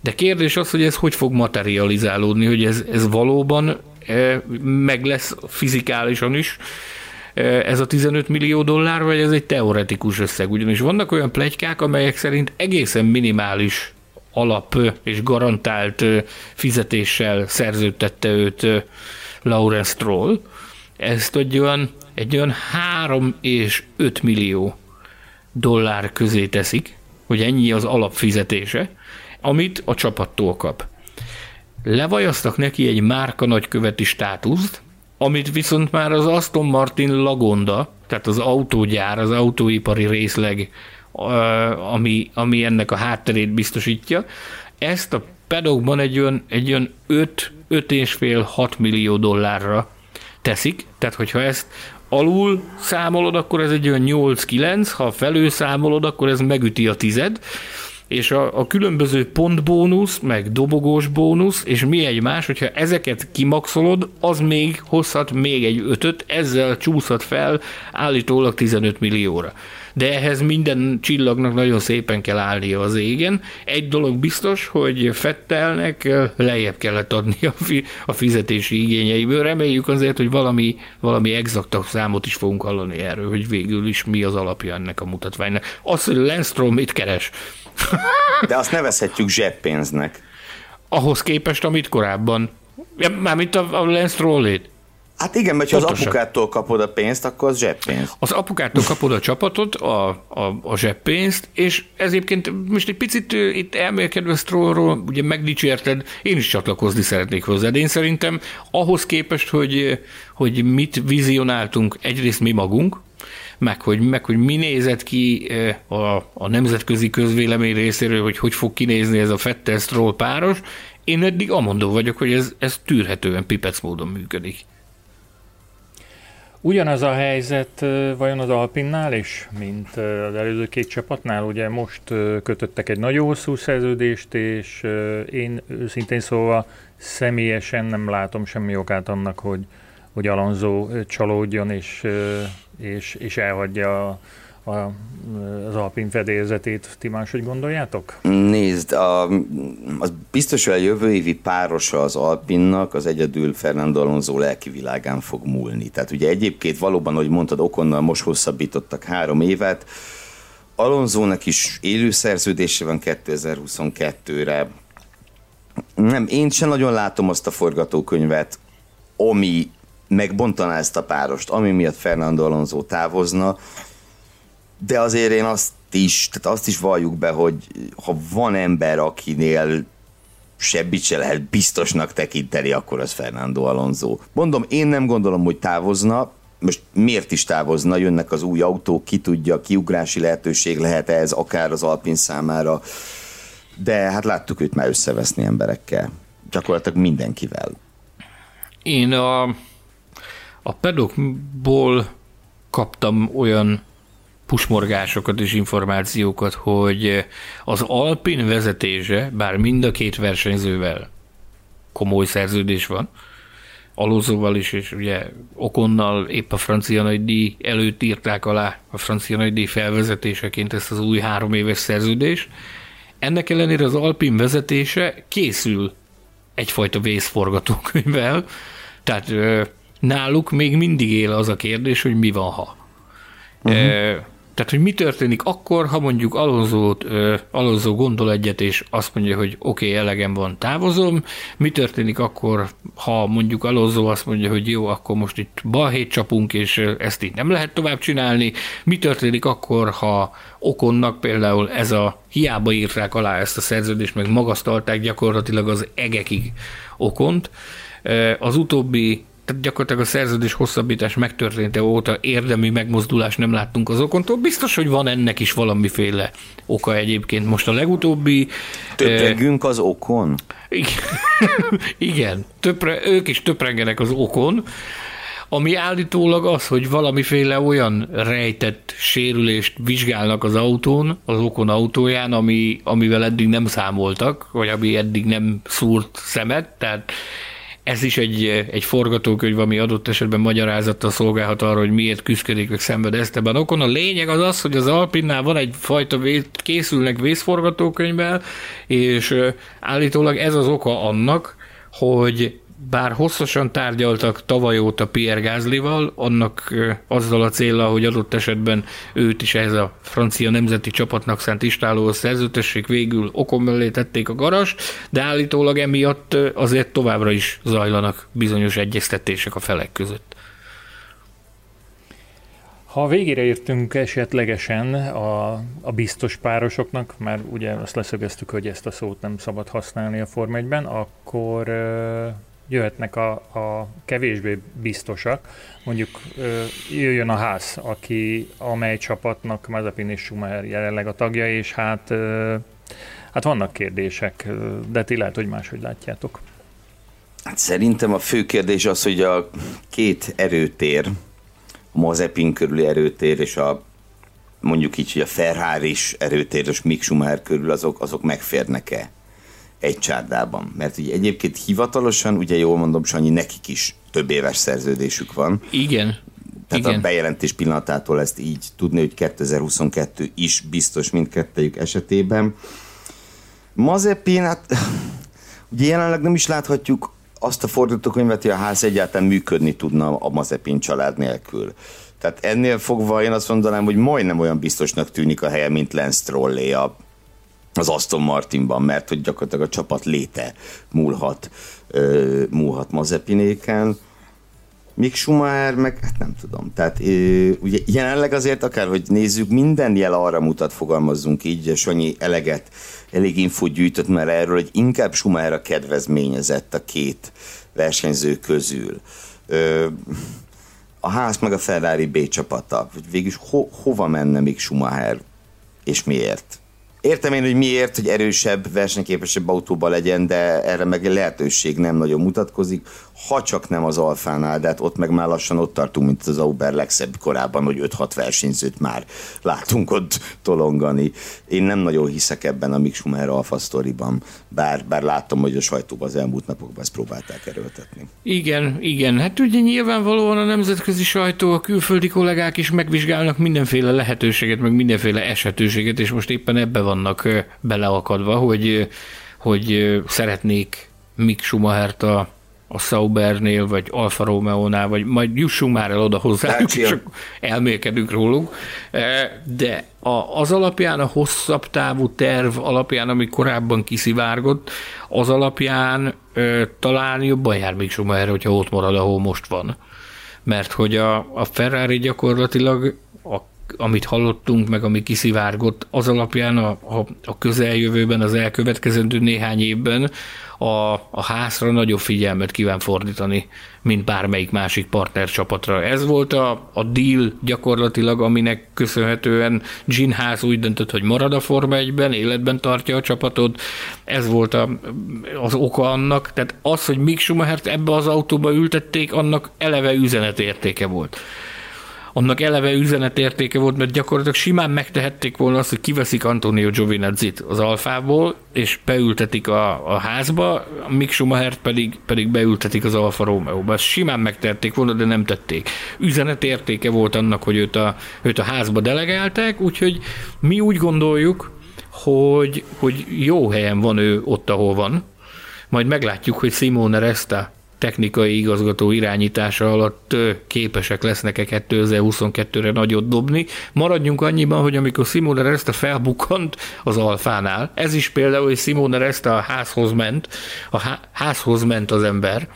De kérdés az, hogy ez hogy fog materializálódni, hogy ez, ez valóban e, meg lesz fizikálisan is, e, ez a 15 millió dollár, vagy ez egy teoretikus összeg? Ugyanis vannak olyan plegykák, amelyek szerint egészen minimális alap és garantált e, fizetéssel szerződtette őt Lawrence Stroll. Ezt egy olyan, egy olyan 3 és 5 millió dollár közé teszik, hogy ennyi az alapfizetése, amit a csapattól kap. Levajaztak neki egy márka nagyköveti státuszt, amit viszont már az Aston Martin Lagonda, tehát az autógyár, az autóipari részleg, ami, ami ennek a hátterét biztosítja, ezt a pedokban egy olyan, egy olyan 5, 5,5-6 millió dollárra teszik, tehát hogyha ezt alul számolod, akkor ez egy olyan 8-9, ha felül számolod, akkor ez megüti a tized, és a, a különböző pontbónusz, meg dobogós bónusz, és mi egy más, hogyha ezeket kimaxolod, az még hozhat még egy ötöt, ezzel csúszhat fel állítólag 15 millióra de ehhez minden csillagnak nagyon szépen kell állnia az égen. Egy dolog biztos, hogy Fettelnek lejjebb kellett adni a fizetési igényeiből. Reméljük azért, hogy valami, valami exaktabb számot is fogunk hallani erről, hogy végül is mi az alapja ennek a mutatványnak. Az, hogy Lenstrom mit keres. De azt nevezhetjük zseppénznek. Ahhoz képest, amit korábban Mármint a, a Lance Strollét. Hát igen, mert ha az apukától kapod a pénzt, akkor az zseppénz. Az apukától kapod a csapatot, a, a, a zseppénzt, és ez egyébként most egy picit itt elmélkedve Strollról, ugye megdicsérted, én is csatlakozni szeretnék hozzá, de én szerintem ahhoz képest, hogy, hogy mit vizionáltunk egyrészt mi magunk, meg hogy, meg hogy mi nézett ki a, a nemzetközi közvélemény részéről, hogy hogy fog kinézni ez a Fettel Stroll páros, én eddig amondó vagyok, hogy ez, ez tűrhetően pipec módon működik. Ugyanaz a helyzet vajon az Alpinnál is, mint az előző két csapatnál? Ugye most kötöttek egy nagyon hosszú szerződést, és én őszintén szóval személyesen nem látom semmi okát annak, hogy, hogy Alonso csalódjon és, és, és elhagyja a, a, az Alpin fedélzetét. Ti máshogy gondoljátok? Nézd, a, az biztos, hogy a jövő évi párosa az Alpinnak az egyedül Fernando Alonso lelki világán fog múlni. Tehát ugye egyébként valóban, hogy mondtad, Okonnal most hosszabbítottak három évet, Alonzónak is élő szerződése van 2022-re. Nem, én sem nagyon látom azt a forgatókönyvet, ami megbontaná ezt a párost, ami miatt Fernando Alonso távozna de azért én azt is, tehát azt is valljuk be, hogy ha van ember, akinél sebbit se lehet biztosnak tekinteni, akkor az Fernando Alonso. Mondom, én nem gondolom, hogy távozna, most miért is távozna, jönnek az új autók, ki tudja, kiugrási lehetőség lehet ez akár az Alpin számára, de hát láttuk őt már összeveszni emberekkel, gyakorlatilag mindenkivel. Én a, a pedokból kaptam olyan pusmorgásokat és információkat, hogy az Alpin vezetése, bár mind a két versenyzővel komoly szerződés van, Alózóval is, és ugye Okonnal épp a francia nagydíj előtt írták alá a francia nagydíj felvezetéseként ezt az új három éves szerződést. Ennek ellenére az Alpin vezetése készül egyfajta vészforgatókönyvvel, tehát náluk még mindig él az a kérdés, hogy mi van ha. Uh-huh. Tehát, hogy mi történik akkor, ha mondjuk Alonzót, Alonzó gondol egyet, és azt mondja, hogy oké, okay, elegem van, távozom. Mi történik akkor, ha mondjuk Alonzó azt mondja, hogy jó, akkor most itt balhét csapunk, és ezt így nem lehet tovább csinálni. Mi történik akkor, ha Okonnak például ez a hiába írták alá ezt a szerződést, meg magasztalták gyakorlatilag az egekig Okont. Az utóbbi tehát gyakorlatilag a szerződés hosszabbítás megtörtént óta érdemi megmozdulás nem láttunk az okontól. Biztos, hogy van ennek is valamiféle oka egyébként. Most a legutóbbi... Töprengünk az okon? Igen, (laughs) igen töpre, ők is töprengenek az okon, ami állítólag az, hogy valamiféle olyan rejtett sérülést vizsgálnak az autón, az okon autóján, ami, amivel eddig nem számoltak, vagy ami eddig nem szúrt szemet, tehát ez is egy, egy forgatókönyv, ami adott esetben magyarázattal szolgálhat arra, hogy miért küzdik meg szenved Esteban Okon. A lényeg az az, hogy az Alpinnál van egy fajta, vész, készülnek vészforgatókönyvvel, és állítólag ez az oka annak, hogy bár hosszasan tárgyaltak tavaly óta Pierre Gázlival, annak azzal a célra, hogy adott esetben őt is ez a francia nemzeti csapatnak szánt istálóhoz szerződtessék, végül okon mellé tették a garas, de állítólag emiatt azért továbbra is zajlanak bizonyos egyeztetések a felek között. Ha végére értünk esetlegesen a, a biztos párosoknak, mert ugye azt leszögeztük, hogy ezt a szót nem szabad használni a Form 1-ben, akkor jöhetnek a, a kevésbé biztosak. Mondjuk jöjjön a ház, aki amely csapatnak Mazepin és Schumacher jelenleg a tagja, és hát, hát vannak kérdések, de ti lehet, hogy máshogy látjátok. Hát szerintem a fő kérdés az, hogy a két erőtér, a Mazepin körüli erőtér és a mondjuk így, hogy a Ferrari is erőtér, és Mick Schumacher körül azok, azok megférnek-e egy csárdában. Mert ugye egyébként hivatalosan, ugye jól mondom, Sanyi, nekik is több éves szerződésük van. Igen. Tehát Igen. a bejelentés pillanatától ezt így tudni, hogy 2022 is biztos mindkettőjük esetében. Mazepin, hát ugye jelenleg nem is láthatjuk azt a forgatókönyvet, hogy a ház egyáltalán működni tudna a Mazepin család nélkül. Tehát ennél fogva én azt mondanám, hogy majdnem olyan biztosnak tűnik a helye, mint Lance Strollé a az Aston Martinban, mert hogy gyakorlatilag a csapat léte múlhat, múlhat Mazepinéken. Mick Schumacher, meg hát nem tudom. Tehát uh, ugye jelenleg azért akár, hogy nézzük, minden jel arra mutat, fogalmazzunk így, Sanyi eleget, elég infót gyűjtött már erről, hogy inkább Schumacher a kedvezményezett a két versenyző közül. Uh, a ház meg a Ferrari B csapata, végülis ho, hova menne még Schumacher, és miért? Értem én, hogy miért, hogy erősebb, versenyképesebb autóba legyen, de erre meg lehetőség nem nagyon mutatkozik, ha csak nem az Alfánál, de hát ott meg már lassan ott tartunk, mint az Auber legszebb korábban, hogy 5-6 versenyzőt már látunk ott tolongani. Én nem nagyon hiszek ebben a Mick Schumacher Alfa sztoriban, bár, bár láttam, hogy a sajtóban az elmúlt napokban ezt próbálták erőltetni. Igen, igen. Hát ugye nyilvánvalóan a nemzetközi sajtó, a külföldi kollégák is megvizsgálnak mindenféle lehetőséget, meg mindenféle esetőséget, és most éppen ebbe vannak beleakadva, hogy, hogy szeretnék Mick Schumachert a a Saubernél, vagy Alfa Romeo-nál, vagy majd jussunk már el oda hozzájuk, és elmélkedünk róluk. E, de az alapján, a hosszabb távú terv alapján, ami korábban kiszivárgott, az alapján e, talán jobban jár még Schumacher, hogyha ott marad, ahol most van. Mert hogy a, a Ferrari gyakorlatilag a amit hallottunk, meg ami kiszivárgott, az alapján a, a, a közeljövőben, az elkövetkezendő néhány évben a, a házra nagyobb figyelmet kíván fordítani, mint bármelyik másik partner csapatra. Ez volt a, a deal gyakorlatilag, aminek köszönhetően Gin Ház úgy döntött, hogy marad a Forma 1-ben, életben tartja a csapatot. Ez volt a, az oka annak. Tehát az, hogy Mick Schumachert ebbe az autóba ültették, annak eleve üzenetértéke volt annak eleve üzenetértéke volt, mert gyakorlatilag simán megtehették volna azt, hogy kiveszik Antonio Giovinazzit az alfából, és beültetik a, a házba, Mick Schumacher pedig, pedig beültetik az Alfa Romeo-ba. Ezt simán megtehették volna, de nem tették. Üzenetértéke volt annak, hogy őt a, őt a házba delegálták, úgyhogy mi úgy gondoljuk, hogy, hogy jó helyen van ő ott, ahol van. Majd meglátjuk, hogy Simone Resta technikai igazgató irányítása alatt képesek lesznek-e 2022-re nagyot dobni. Maradjunk annyiban, hogy amikor Simone Resta felbukkant az Alfánál, ez is például, hogy Simone Resta a házhoz ment, a házhoz ment az ember,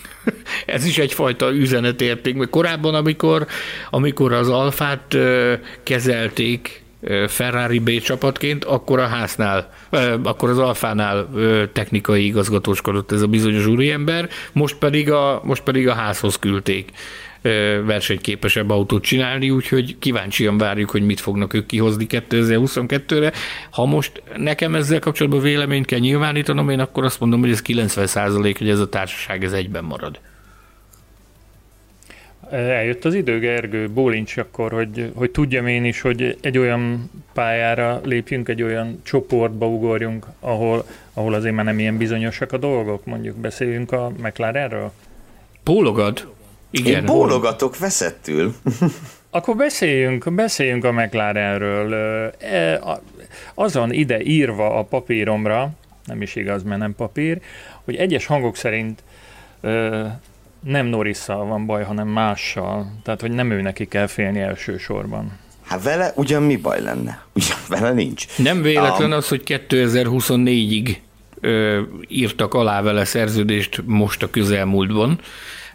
(laughs) ez is egyfajta üzenetérték, mert korábban, amikor, amikor az alfát kezelték Ferrari B csapatként, akkor a háznál, akkor az Alfánál technikai igazgatóskodott ez a bizonyos úriember, most pedig a, most pedig a házhoz küldték versenyképesebb autót csinálni, úgyhogy kíváncsian várjuk, hogy mit fognak ők kihozni 2022-re. Ha most nekem ezzel kapcsolatban véleményt kell nyilvánítanom, én akkor azt mondom, hogy ez 90% hogy ez a társaság ez egyben marad. Eljött az idő, Gergő, bólincs akkor, hogy, hogy tudjam én is, hogy egy olyan pályára lépjünk, egy olyan csoportba ugorjunk, ahol, ahol azért már nem ilyen bizonyosak a dolgok, mondjuk beszéljünk a McLarenről? Bólogad? Igen. Én bólogatok veszettül. (laughs) Akkor beszéljünk, beszéljünk a McLarenről. E, azon ide írva a papíromra, nem is igaz, mert nem papír, hogy egyes hangok szerint nem Norrisszal van baj, hanem mással. Tehát, hogy nem ő neki kell félni elsősorban. Hát vele ugyan mi baj lenne? (laughs) Ugyan vele nincs. Nem véletlen az, hogy 2024-ig ö, írtak alá vele szerződést most a közelmúltban.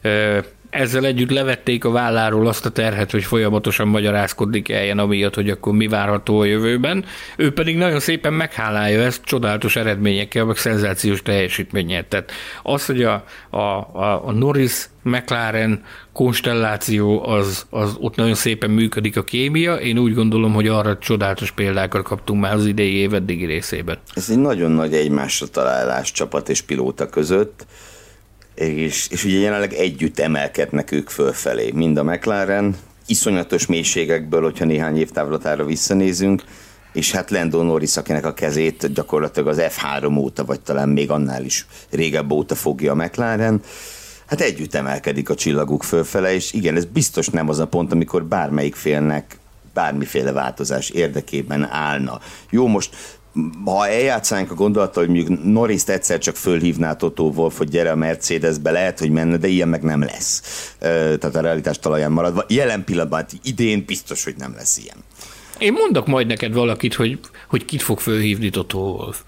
Ö, ezzel együtt levették a válláról azt a terhet, hogy folyamatosan magyarázkodik kelljen amiatt, hogy akkor mi várható a jövőben. Ő pedig nagyon szépen meghálálja ezt csodálatos eredményekkel, meg szenzációs teljesítménnyel. Tehát az, hogy a, a, a, a Norris McLaren konstelláció az, az ott nagyon szépen működik a kémia. Én úgy gondolom, hogy arra csodálatos példákat kaptunk már az idei év eddigi részében. Ez egy nagyon nagy egymásra találás csapat és pilóta között és, és ugye jelenleg együtt emelkednek ők fölfelé, mind a McLaren, iszonyatos mélységekből, hogyha néhány évtávlatára visszanézünk, és hát Lando Norris, akinek a kezét gyakorlatilag az F3 óta, vagy talán még annál is régebb óta fogja a McLaren, hát együtt emelkedik a csillaguk fölfele, és igen, ez biztos nem az a pont, amikor bármelyik félnek bármiféle változás érdekében állna. Jó, most ha eljátszánk a gondolattal, hogy mondjuk Norris egyszer csak fölhívná Toto Wolf, hogy gyere a Mercedesbe, lehet, hogy menne, de ilyen meg nem lesz. Tehát a realitás talaján maradva. Jelen pillanatban, hát idén biztos, hogy nem lesz ilyen. Én mondok majd neked valakit, hogy, hogy kit fog fölhívni Toto Wolf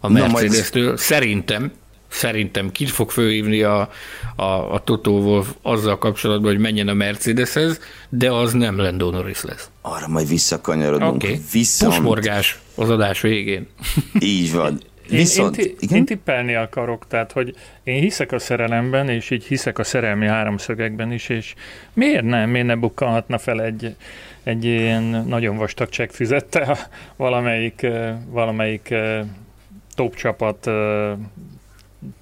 a Mercedes-től. Majd... Szerintem szerintem kit fog fölhívni a, a, a Toto Wolf azzal kapcsolatban, hogy menjen a Mercedeshez, de az nem Lando Norris lesz. Arra majd visszakanyarodunk. Okay. Viszont... Pusmorgás az adás végén. (laughs) Így van. Viszont, én, én, igen? én tippelni akarok, tehát hogy én hiszek a szerelemben, és így hiszek a szerelmi háromszögekben is, és miért nem, miért ne bukkanhatna fel egy, egy ilyen nagyon vastag csekk fizette (laughs) valamelyik, valamelyik top csapat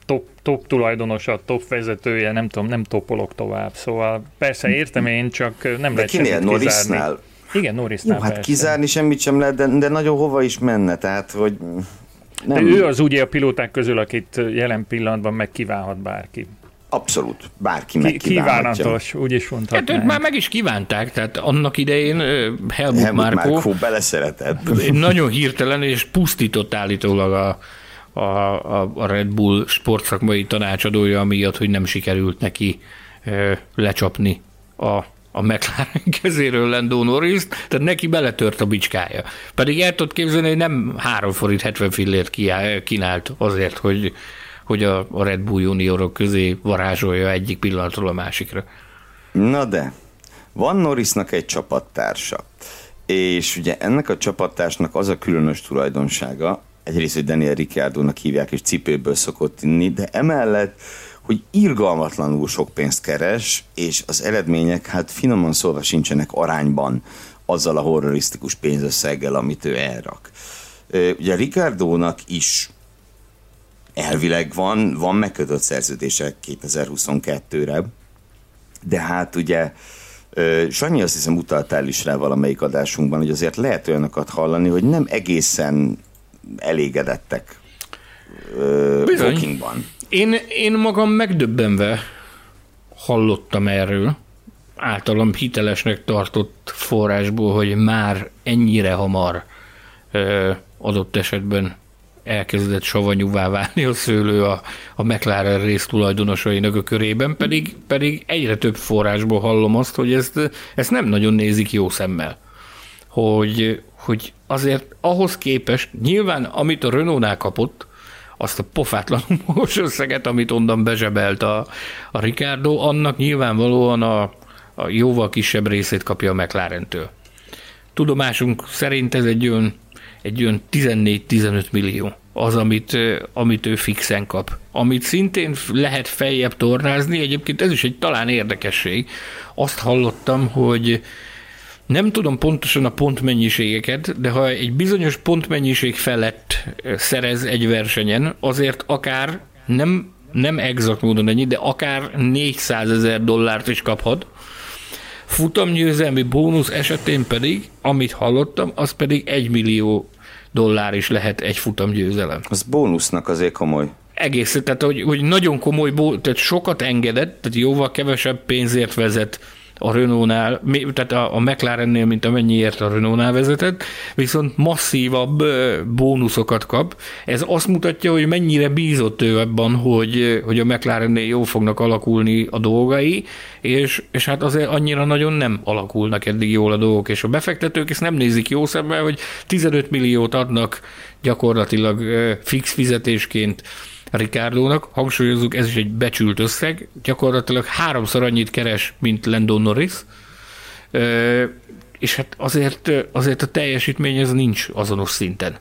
top, top tulajdonosa, top vezetője, nem tudom, nem topolok tovább. Szóval persze értem én, csak nem De lehet kinél? semmit Norrisnál? kizárni. Igen, Norrisnál Jó, hát persze. kizárni semmit sem lehet, de, de nagyon hova is menne, tehát, hogy De nem, ő az ugye a pilóták közül, akit jelen pillanatban megkívánhat bárki. abszolút, bárki Ki, megkívánhatja. kívánatos, úgy is Hát ők mondhatnánk. már meg is kívánták, tehát annak idején Helmut, Helmut Márkó Márkó beleszeretett. nagyon hirtelen és pusztított állítólag a, a, a, a Red Bull sportszakmai tanácsadója miatt, hogy nem sikerült neki ö, lecsapni a, a McLaren (laughs) kezéről Lando norris tehát neki beletört a bicskája. Pedig el tudod képzelni, hogy nem 3 forint 70 fillért kínált azért, hogy, hogy a, a Red Bull juniorok közé varázsolja egyik pillanatról a másikra. Na de, van Norrisnak egy csapattársa, és ugye ennek a csapattársnak az a különös tulajdonsága, egyrészt, hogy Daniel Ricciardo-nak hívják, és cipőből szokott inni, de emellett, hogy irgalmatlanul sok pénzt keres, és az eredmények, hát finoman szólva sincsenek arányban azzal a horrorisztikus pénzösszeggel, amit ő elrak. Ugye Ricciardónak is elvileg van, van megkötött szerződése 2022-re, de hát ugye Sanyi azt hiszem utaltál is rá valamelyik adásunkban, hogy azért lehet olyanokat hallani, hogy nem egészen elégedettek bookingban. Én, én magam megdöbbenve hallottam erről, általam hitelesnek tartott forrásból, hogy már ennyire hamar ö, adott esetben elkezdett savanyúvá válni a szőlő a, a McLaren rész tulajdonosainak a körében, pedig, pedig egyre több forrásból hallom azt, hogy ezt, ezt nem nagyon nézik jó szemmel. Hogy, hogy azért ahhoz képest, nyilván amit a Renault-nál kapott, azt a pofátlanul (laughs) magas összeget, amit onnan bezsebelt a, a Ricardo, annak nyilvánvalóan a, a jóval kisebb részét kapja a McLaren-től. Tudomásunk szerint ez egy olyan, egy olyan 14-15 millió az, amit, amit ő fixen kap. Amit szintén lehet feljebb tornázni, egyébként ez is egy talán érdekesség. Azt hallottam, hogy nem tudom pontosan a pontmennyiségeket, de ha egy bizonyos pontmennyiség felett szerez egy versenyen, azért akár nem, nem exakt módon ennyi, de akár 400 ezer dollárt is kaphat. Futamgyőzelmi bónusz esetén pedig, amit hallottam, az pedig 1 millió dollár is lehet egy futamgyőzelem. Az bónusznak azért komoly. Egész, tehát hogy, hogy nagyon komoly, tehát sokat engedett, tehát jóval kevesebb pénzért vezet a Renault-nál, tehát a, a McLarennél, mint amennyiért a Renault-nál vezetett, viszont masszívabb bónuszokat kap. Ez azt mutatja, hogy mennyire bízott ő abban, hogy, hogy a McLarennél jól fognak alakulni a dolgai, és, és hát azért annyira nagyon nem alakulnak eddig jól a dolgok, és a befektetők ezt nem nézik jó szemmel, hogy 15 milliót adnak gyakorlatilag fix fizetésként Ricardo-nak, hangsúlyozzuk, ez is egy becsült összeg, gyakorlatilag háromszor annyit keres, mint Lando Norris, és hát azért, azért a teljesítmény ez nincs azonos szinten.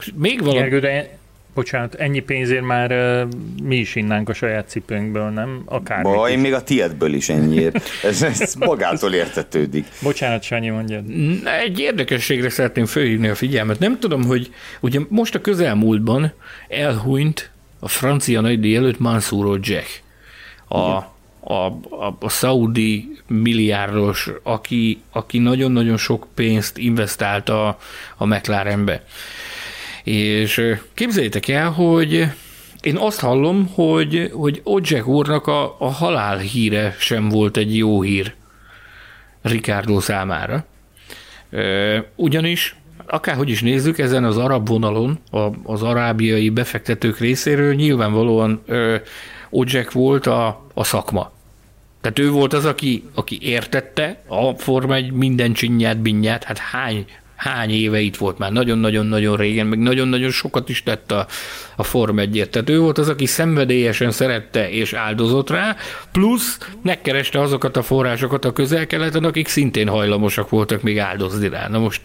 És még valami... Gergő, de bocsánat, ennyi pénzért már uh, mi is innánk a saját cipőnkből, nem? Akár. Ba, én még a tiédből is ennyiért. Ez, ez (laughs) magától értetődik. Bocsánat, Sanyi, mondjad. Na, Egy érdekességre szeretném fölhívni a figyelmet. Nem tudom, hogy ugye most a közelmúltban elhunyt a francia nagydíj előtt Mansour Jack. A, a, a, a szaudi milliárdos, aki, aki nagyon-nagyon sok pénzt investált a, a McLarenbe. És képzeljétek el, hogy én azt hallom, hogy, hogy Odzsek úrnak a, a halál híre sem volt egy jó hír Ricardo számára. Ugyanis akárhogy is nézzük, ezen az arab vonalon, a, az arábiai befektetők részéről nyilvánvalóan Odzsek volt a, a szakma. Tehát ő volt az, aki, aki értette a Forma egy minden csinyát, binyát, hát hány, hány éve itt volt már, nagyon-nagyon-nagyon régen, meg nagyon-nagyon sokat is tett a, a Forma 1 Tehát ő volt az, aki szenvedélyesen szerette és áldozott rá, plusz megkereste azokat a forrásokat a közel-keleten, akik szintén hajlamosak voltak még áldozni rá. Na most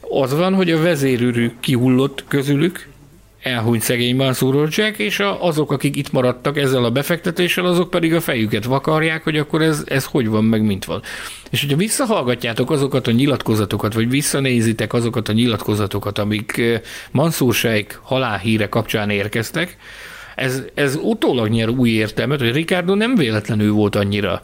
az van, hogy a vezérűrű kihullott közülük, elhunyt szegény Mansour Jack, és a, azok, akik itt maradtak ezzel a befektetéssel, azok pedig a fejüket vakarják, hogy akkor ez, ez hogy van, meg mint van. És hogyha visszahallgatjátok azokat a nyilatkozatokat, vagy visszanézitek azokat a nyilatkozatokat, amik eh, Mansour Sheikh halálhíre kapcsán érkeztek, ez, ez utólag nyer új értelmet, hogy Ricardo nem véletlenül volt annyira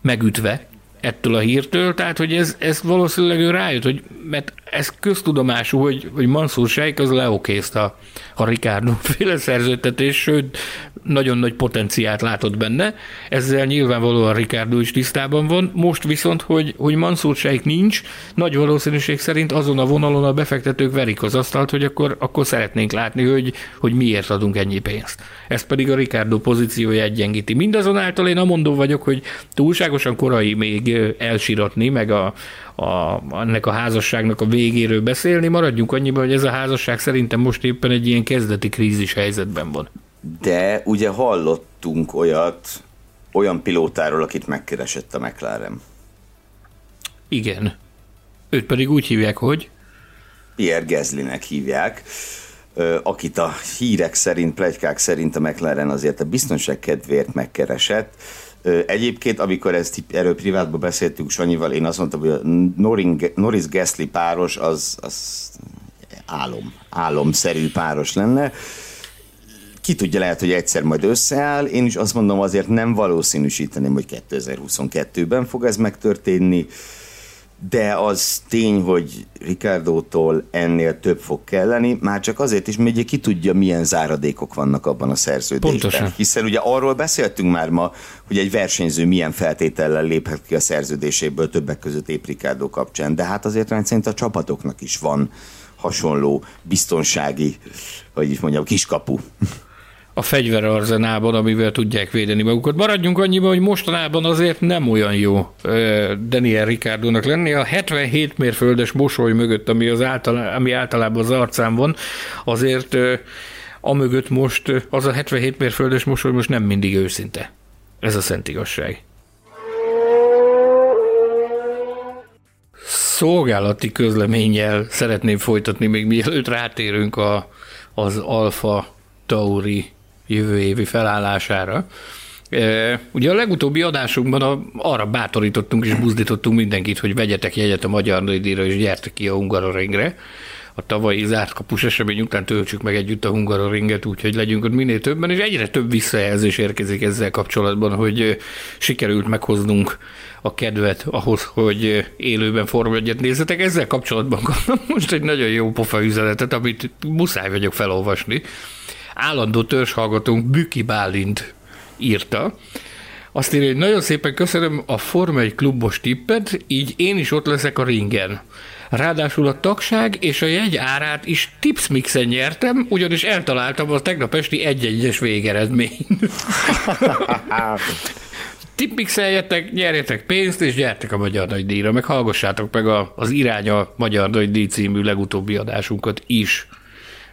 megütve ettől a hírtől, tehát hogy ez, ez valószínűleg ő rájött, hogy mert ez köztudomású, hogy, hogy Mansur Sheikh az leokézte a, a Ricardo féle szerződtetés, sőt, nagyon nagy potenciált látott benne. Ezzel nyilvánvalóan Ricardo is tisztában van. Most viszont, hogy, hogy Mansur Sheikh nincs, nagy valószínűség szerint azon a vonalon a befektetők verik az asztalt, hogy akkor, akkor szeretnénk látni, hogy, hogy miért adunk ennyi pénzt. Ez pedig a Ricardo pozíciója gyengíti. Mindazonáltal én amondó vagyok, hogy túlságosan korai még elsiratni, meg a, a, ennek a házasságnak a végéről beszélni. Maradjunk annyiban, hogy ez a házasság szerintem most éppen egy ilyen kezdeti krízis helyzetben van. De ugye hallottunk olyat, olyan pilótáról, akit megkeresett a McLaren. Igen. Őt pedig úgy hívják, hogy? Pierre Gezlinek hívják, akit a hírek szerint, plegykák szerint a McLaren azért a biztonság kedvéért megkeresett, Egyébként, amikor ezt erről privátban beszéltünk Sanyival, én azt mondtam, hogy a Norris Gasly páros az, az álom, álomszerű páros lenne. Ki tudja, lehet, hogy egyszer majd összeáll. Én is azt mondom, azért nem valószínűsíteném, hogy 2022-ben fog ez megtörténni de az tény, hogy Ricardo-tól ennél több fog kelleni, már csak azért is, mert ugye ki tudja, milyen záradékok vannak abban a szerződésben. Pontosan. Hiszen ugye arról beszéltünk már ma, hogy egy versenyző milyen feltétellel léphet ki a szerződéséből többek között épp Ricardo kapcsán, de hát azért rendszerint a csapatoknak is van hasonló biztonsági, hogy is mondjam, kiskapu a fegyverarzenában, amivel tudják védeni magukat. Maradjunk annyiban, hogy mostanában azért nem olyan jó Daniel Ricardónak lenni. A 77 mérföldes mosoly mögött, ami, az általá, ami általában az arcán van, azért a mögött most az a 77 mérföldes mosoly most nem mindig őszinte. Ez a szent igazság. Szolgálati közleménnyel szeretném folytatni, még mielőtt rátérünk a, az Alfa Tauri jövő évi felállására. Ugye a legutóbbi adásunkban a, arra bátorítottunk és buzdítottunk mindenkit, hogy vegyetek jegyet a Magyar Nődíjra és gyertek ki a Hungaroringre. A tavalyi zárt kapus esemény után töltsük meg együtt a Hungaroringet, úgyhogy legyünk ott minél többen, és egyre több visszajelzés érkezik ezzel kapcsolatban, hogy sikerült meghoznunk a kedvet ahhoz, hogy élőben Forma 1 nézzetek. Ezzel kapcsolatban kaptam most egy nagyon jó pofa üzenetet, amit muszáj vagyok felolvasni állandó törzshallgatónk Büki Bálint írta. Azt írja, hogy nagyon szépen köszönöm a Forma 1 klubos tippet, így én is ott leszek a ringen. Ráadásul a tagság és a jegy árát is tipsmixen nyertem, ugyanis eltaláltam a tegnap esti egy-egyes végeredményt. (laughs) Tipmixeljetek, nyerjetek pénzt, és gyertek a Magyar Nagy Díjra, meg hallgassátok meg a, az Irány a Magyar Nagy Díj című legutóbbi adásunkat is.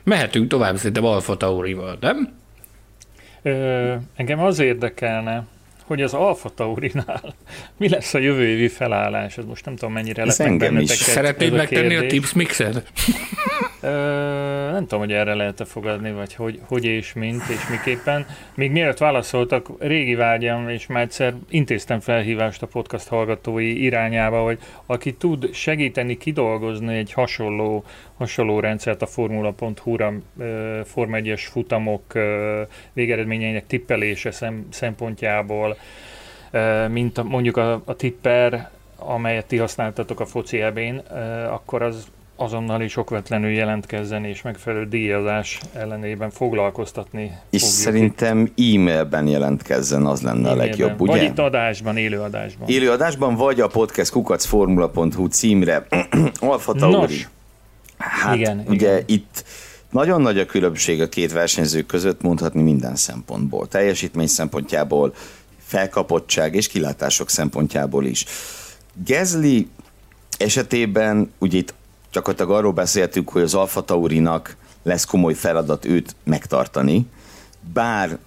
Mehetünk tovább szerintem Alfa Taurival, nem? Ö, engem az érdekelne, hogy az Alfa Taurinál (laughs) mi lesz a jövő évi felállás, ez most nem tudom mennyire lesz engem is. Szeretnéd megtenni a tips mixed? Nem tudom, hogy erre lehet-e fogadni, vagy hogy, hogy és mint, és miképpen. Még mielőtt válaszoltak, régi vágyam, és már egyszer intéztem felhívást a podcast hallgatói irányába, hogy aki tud segíteni kidolgozni egy hasonló, hasonló rendszert a Formula.hu-ra, Form 1-es futamok végeredményeinek tippelése szem, szempontjából, mint mondjuk a, a tipper, amelyet ti használtatok a foci ebén, akkor az azonnal is okvetlenül jelentkezzen és megfelelő díjazás ellenében foglalkoztatni És fogjuk. szerintem e-mailben jelentkezzen, az lenne e-mailben. a legjobb, ugye? Vagy itt adásban, élő adásban. Élő adásban, vagy a podcast kukacformula.hu címre. (clears throat) Alfa Tauri. Nos. Hát igen, ugye igen. itt nagyon nagy a különbség a két versenyző között, mondhatni minden szempontból. Teljesítmény szempontjából, felkapottság és kilátások szempontjából is. Gezli esetében ugye itt gyakorlatilag arról beszéltünk, hogy az Alfa Taurinak lesz komoly feladat őt megtartani, bár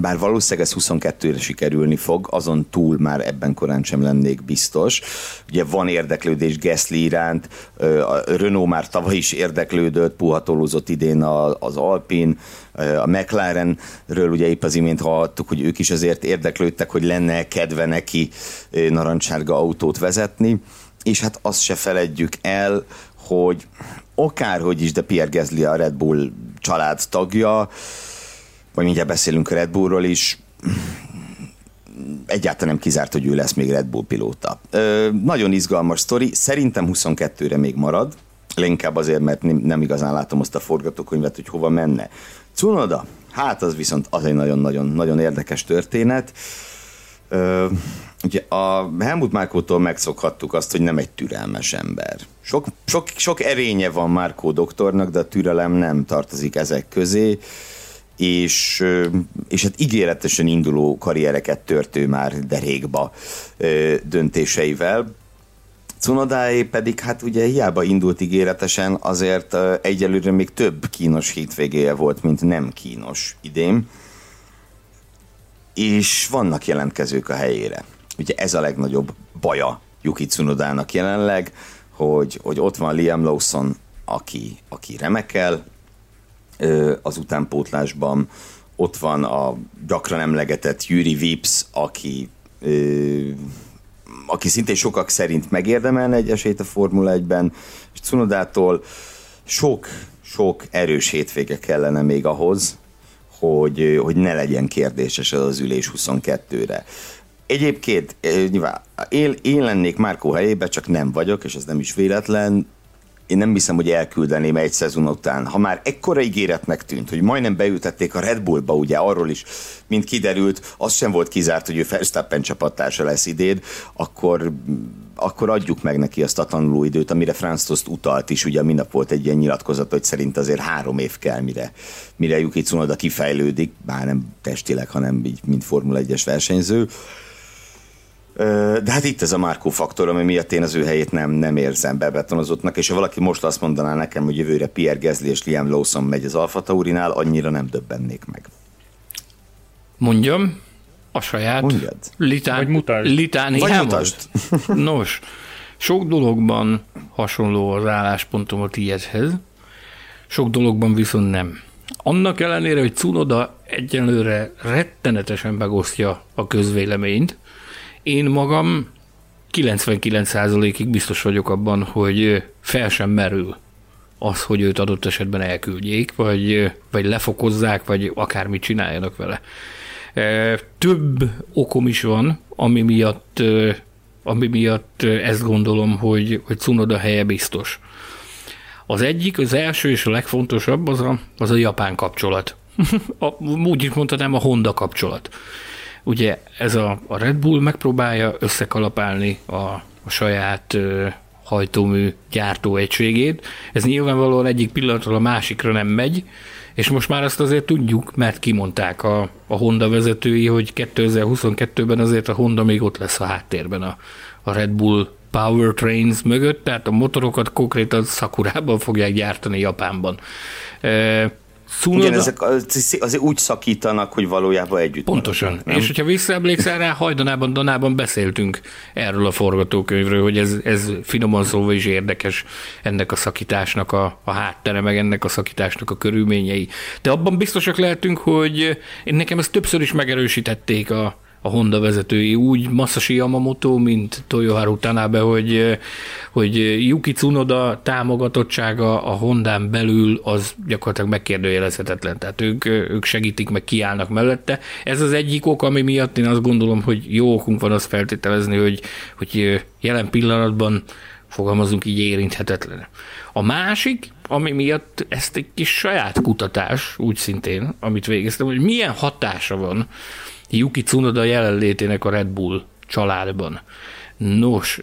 bár valószínűleg ez 22-re sikerülni fog, azon túl már ebben korán sem lennék biztos. Ugye van érdeklődés Gasly iránt, a Renault már tavaly is érdeklődött, puhatolózott idén az Alpin, a McLarenről ugye épp az imént hallottuk, hogy ők is azért érdeklődtek, hogy lenne kedve neki narancsárga autót vezetni, és hát azt se feledjük el, hogy akárhogy is, de Pierre Gasly a Red Bull család tagja, vagy mindjárt beszélünk a Red Bullról is, egyáltalán nem kizárt, hogy ő lesz még Red Bull pilóta. Ö, nagyon izgalmas sztori, szerintem 22-re még marad, leginkább azért, mert nem igazán látom azt a forgatókönyvet, hogy hova menne. Cunoda, hát az viszont az egy nagyon-nagyon nagyon érdekes történet. Ö, ugye a Helmut Márkótól megszokhattuk azt, hogy nem egy türelmes ember. Sok, sok, sok erénye van Márkó doktornak, de a türelem nem tartozik ezek közé és, és hát ígéretesen induló karriereket törtő már derékba döntéseivel. Cunodáé pedig hát ugye hiába indult ígéretesen, azért egyelőre még több kínos hétvégéje volt, mint nem kínos idén. És vannak jelentkezők a helyére. Ugye ez a legnagyobb baja Yuki Cunodának jelenleg, hogy, hogy ott van Liam Lawson, aki, aki remekel, az utánpótlásban. Ott van a gyakran emlegetett Yuri Vips, aki aki szintén sokak szerint megérdemelne egy esélyt a Formula 1-ben, és Cunodától sok, sok erős hétvége kellene még ahhoz, hogy, hogy ne legyen kérdéses az, az ülés 22-re. Egyébként nyilván én, én lennék Márkó helyébe, csak nem vagyok, és ez nem is véletlen én nem hiszem, hogy elküldeném egy szezon után. Ha már ekkora ígéretnek tűnt, hogy majdnem beültették a Red Bullba, ugye arról is, mint kiderült, az sem volt kizárt, hogy ő Verstappen csapattársa lesz idén, akkor akkor adjuk meg neki azt a tanulóidőt, amire Franz Tost utalt is, ugye mindnap volt egy ilyen nyilatkozat, hogy szerint azért három év kell, mire, mire Yuki Tsunoda kifejlődik, bár nem testileg, hanem így, mint Formula 1-es versenyző. De hát itt ez a Márkó faktor, ami miatt én az ő helyét nem, nem érzem bebetonozottnak, és ha valaki most azt mondaná nekem, hogy jövőre Pierre Gasly és Liam Lawson megy az Alfa Taurinál, annyira nem döbbennék meg. Mondjam, a saját Mondjad. litán, Vagy mutasd. litániámat. (laughs) Nos, sok dologban hasonló az álláspontom a tiédhez, sok dologban viszont nem. Annak ellenére, hogy Cunoda egyenlőre rettenetesen megosztja a közvéleményt, én magam 99%-ig biztos vagyok abban, hogy fel sem merül az, hogy őt adott esetben elküldjék, vagy, vagy lefokozzák, vagy akármit csináljanak vele. Több okom is van, ami miatt, ami miatt ezt gondolom, hogy, hogy Cunoda helye biztos. Az egyik, az első és a legfontosabb az a, az a japán kapcsolat. (laughs) a, úgy is mondhatnám a Honda kapcsolat. Ugye ez a, a Red Bull megpróbálja összekalapálni a, a saját ö, hajtómű gyártóegységét. Ez nyilvánvalóan egyik pillanatról a másikra nem megy, és most már azt azért tudjuk, mert kimondták a, a Honda vezetői, hogy 2022-ben azért a Honda még ott lesz a háttérben a, a Red Bull Powertrains mögött, tehát a motorokat konkrétan Sakurában fogják gyártani Japánban. Szunoda... Igen, ezek azért úgy szakítanak, hogy valójában együtt Pontosan. Maradnak, És hogyha visszaemlékszel rá, hajdanában, danában beszéltünk erről a forgatókönyvről, hogy ez, ez finoman szóval is érdekes ennek a szakításnak a, a háttere, meg ennek a szakításnak a körülményei. De abban biztosak lehetünk, hogy én nekem ezt többször is megerősítették a, a Honda vezetői, úgy Masashi Yamamoto, mint Toyoharu Tanabe, hogy, hogy Yuki Tsunoda támogatottsága a Hondán belül az gyakorlatilag megkérdőjelezhetetlen. Tehát ők, ők segítik, meg kiállnak mellette. Ez az egyik ok, ami miatt én azt gondolom, hogy jó okunk van azt feltételezni, hogy, hogy jelen pillanatban fogalmazunk így érinthetetlen. A másik, ami miatt ezt egy kis saját kutatás, úgy szintén, amit végeztem, hogy milyen hatása van Yuki Tsunoda jelenlétének a Red Bull családban. Nos,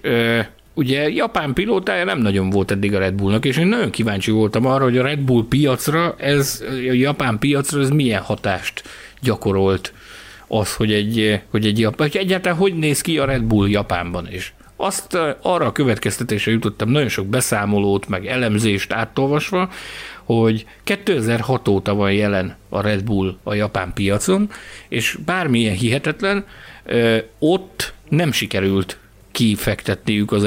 ugye japán pilótája nem nagyon volt eddig a Red Bullnak, és én nagyon kíváncsi voltam arra, hogy a Red Bull piacra, ez a japán piacra ez milyen hatást gyakorolt az, hogy egy, hogy egy japán, hogy egyáltalán hogy néz ki a Red Bull Japánban is. Azt arra a következtetésre jutottam nagyon sok beszámolót, meg elemzést átolvasva, hogy 2006 óta van jelen a Red Bull a japán piacon, és bármilyen hihetetlen, ott nem sikerült kifektetniük az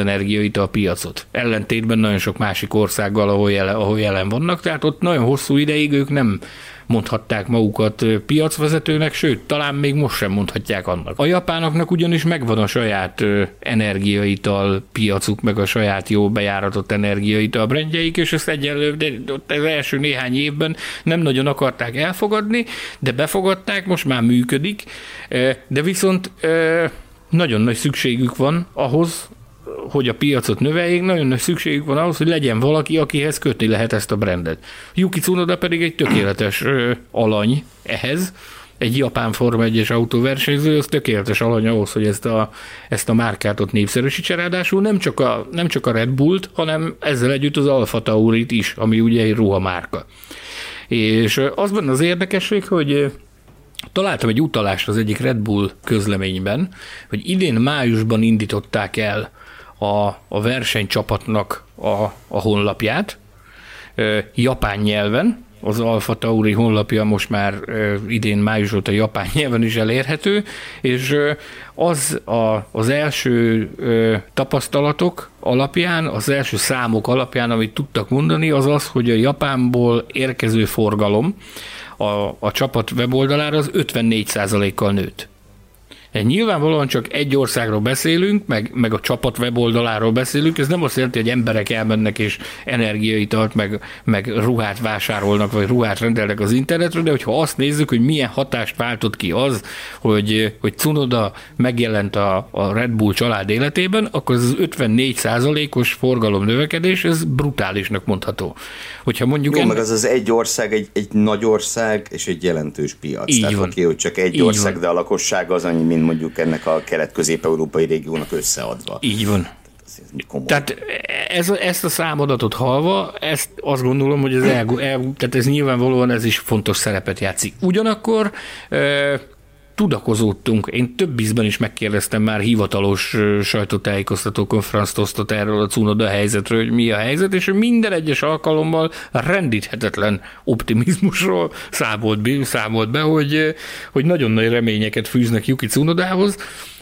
a piacot. Ellentétben nagyon sok másik országgal, ahol jelen, ahol jelen vannak, tehát ott nagyon hosszú ideig ők nem mondhatták magukat piacvezetőnek, sőt, talán még most sem mondhatják annak. A japánoknak ugyanis megvan a saját energiaital piacuk, meg a saját jó bejáratott energiaital brendjeik, és ezt egyelőre, de az első néhány évben nem nagyon akarták elfogadni, de befogadták, most már működik, de viszont nagyon nagy szükségük van ahhoz, hogy a piacot növeljék, nagyon nagy szükségük van ahhoz, hogy legyen valaki, akihez kötni lehet ezt a brandet. Yuki Tsunoda pedig egy tökéletes alany ehhez, egy japán Forma 1-es autóversenyző, az tökéletes alany ahhoz, hogy ezt a, ezt a márkát ott népszerűsítse, ráadásul nem csak, a, nem csak a Red Bullt, hanem ezzel együtt az Alfa Taurit is, ami ugye egy ruhamárka. És az benne az érdekesség, hogy találtam egy utalást az egyik Red Bull közleményben, hogy idén májusban indították el a, a versenycsapatnak a, a honlapját, japán nyelven, az Alfa Tauri honlapja most már idén május óta japán (laughs) nyelven is elérhető, és az a, az első tapasztalatok alapján, az első számok alapján, amit tudtak mondani, az az, hogy a Japánból érkező forgalom a, a csapat weboldalára az 54%-kal nőtt. Nyilvánvalóan csak egy országról beszélünk, meg, meg a csapat weboldaláról beszélünk, ez nem azt jelenti, hogy emberek elmennek és energiaitalt, meg, meg ruhát vásárolnak, vagy ruhát rendelnek az internetre, de hogyha azt nézzük, hogy milyen hatást váltott ki az, hogy, hogy Cunoda megjelent a, a Red Bull család életében, akkor az 54 os forgalom növekedés, ez brutálisnak mondható. Hogyha mondjuk Jó, en... meg az az egy ország, egy, egy nagy ország és egy jelentős piac. Így Tehát van. oké, hogy csak egy Így ország, van. de a lakosság az annyi, mint mondjuk ennek a kelet-közép-európai régiónak összeadva. Így van. Tehát ez, ezt a számadatot halva, ezt azt gondolom, hogy ez, el, el, tehát ez nyilvánvalóan ez is fontos szerepet játszik. Ugyanakkor tudakozódtunk. Én több ízben is megkérdeztem már hivatalos sajtótájékoztató konferenzt erről a Cunoda helyzetről, hogy mi a helyzet, és minden egyes alkalommal rendíthetetlen optimizmusról számolt be, számolt be hogy, hogy nagyon nagy reményeket fűznek Yuki Cunodához.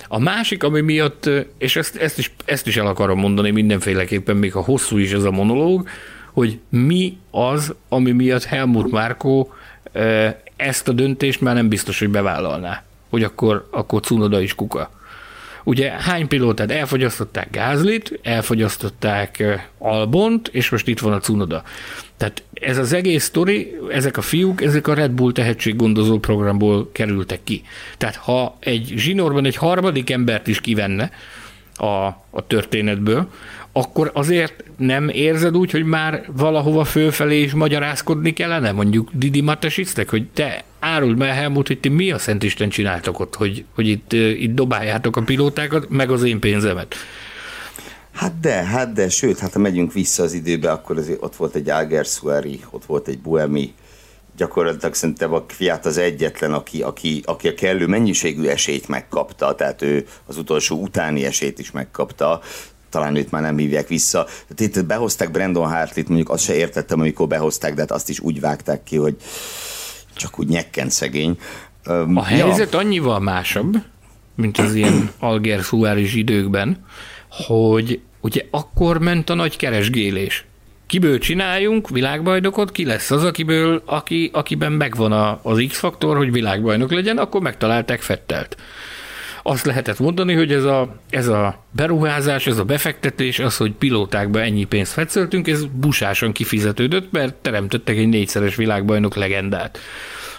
A másik, ami miatt, és ezt, ezt, is, ezt is el akarom mondani mindenféleképpen, még ha hosszú is ez a monológ, hogy mi az, ami miatt Helmut Márkó ezt a döntést már nem biztos, hogy bevállalná, hogy akkor, akkor Cunoda is kuka. Ugye hány pilótát elfogyasztották Gázlit, elfogyasztották Albont, és most itt van a Cunoda. Tehát ez az egész sztori, ezek a fiúk, ezek a Red Bull tehetséggondozó programból kerültek ki. Tehát ha egy zsinórban egy harmadik embert is kivenne a, a történetből, akkor azért nem érzed úgy, hogy már valahova fölfelé is magyarázkodni kellene, mondjuk Didi Matesisztek, hogy te áruld meg Helmut, hogy ti mi a Szent Isten csináltok ott, hogy, hogy itt, itt dobáljátok a pilótákat, meg az én pénzemet. Hát de, hát de, sőt, hát ha megyünk vissza az időbe, akkor azért ott volt egy Algersuari, ott volt egy Buemi, gyakorlatilag szerintem a Fiat az egyetlen, aki, aki, aki a kellő mennyiségű esélyt megkapta, tehát ő az utolsó utáni esélyt is megkapta, talán őt már nem hívják vissza. Tehát itt behozták Brandon Hartley-t, mondjuk azt se értettem, amikor behozták, de hát azt is úgy vágták ki, hogy csak úgy nyekken szegény. A helyzet ja. annyival másabb, mint az ilyen (clears throat) Alger időkben, hogy ugye akkor ment a nagy keresgélés. Kiből csináljunk világbajnokot, ki lesz az, akiből, aki, akiben megvan a, az X-faktor, hogy világbajnok legyen, akkor megtalálták Fettelt azt lehetett mondani, hogy ez a, ez a beruházás, ez a befektetés, az, hogy pilótákba ennyi pénzt fetszöltünk, ez busásan kifizetődött, mert teremtettek egy négyszeres világbajnok legendát.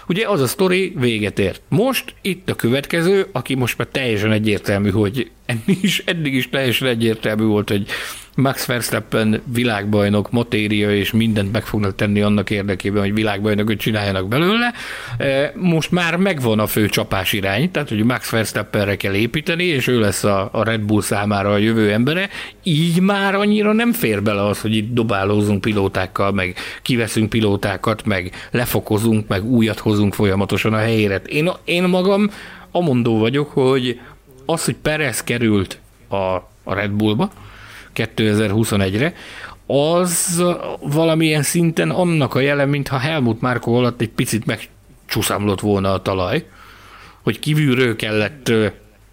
Ugye az a sztori véget ért. Most itt a következő, aki most már teljesen egyértelmű, hogy eddig is, eddig is teljesen egyértelmű volt, hogy Max Verstappen világbajnok, matéria és mindent meg fognak tenni annak érdekében, hogy világbajnokot csináljanak belőle. E, most már megvan a fő csapás irány, tehát hogy Max Verstappenre kell építeni, és ő lesz a, a Red Bull számára a jövő embere. Így már annyira nem fér bele az, hogy itt dobálózunk pilótákkal, meg kiveszünk pilótákat, meg lefokozunk, meg újat hozunk folyamatosan a helyére. Én, én magam amondó vagyok, hogy az, hogy Perez került a, a Red Bullba, 2021-re, az valamilyen szinten annak a jele, mintha Helmut Márko alatt egy picit megcsúszámlott volna a talaj, hogy kívülről kellett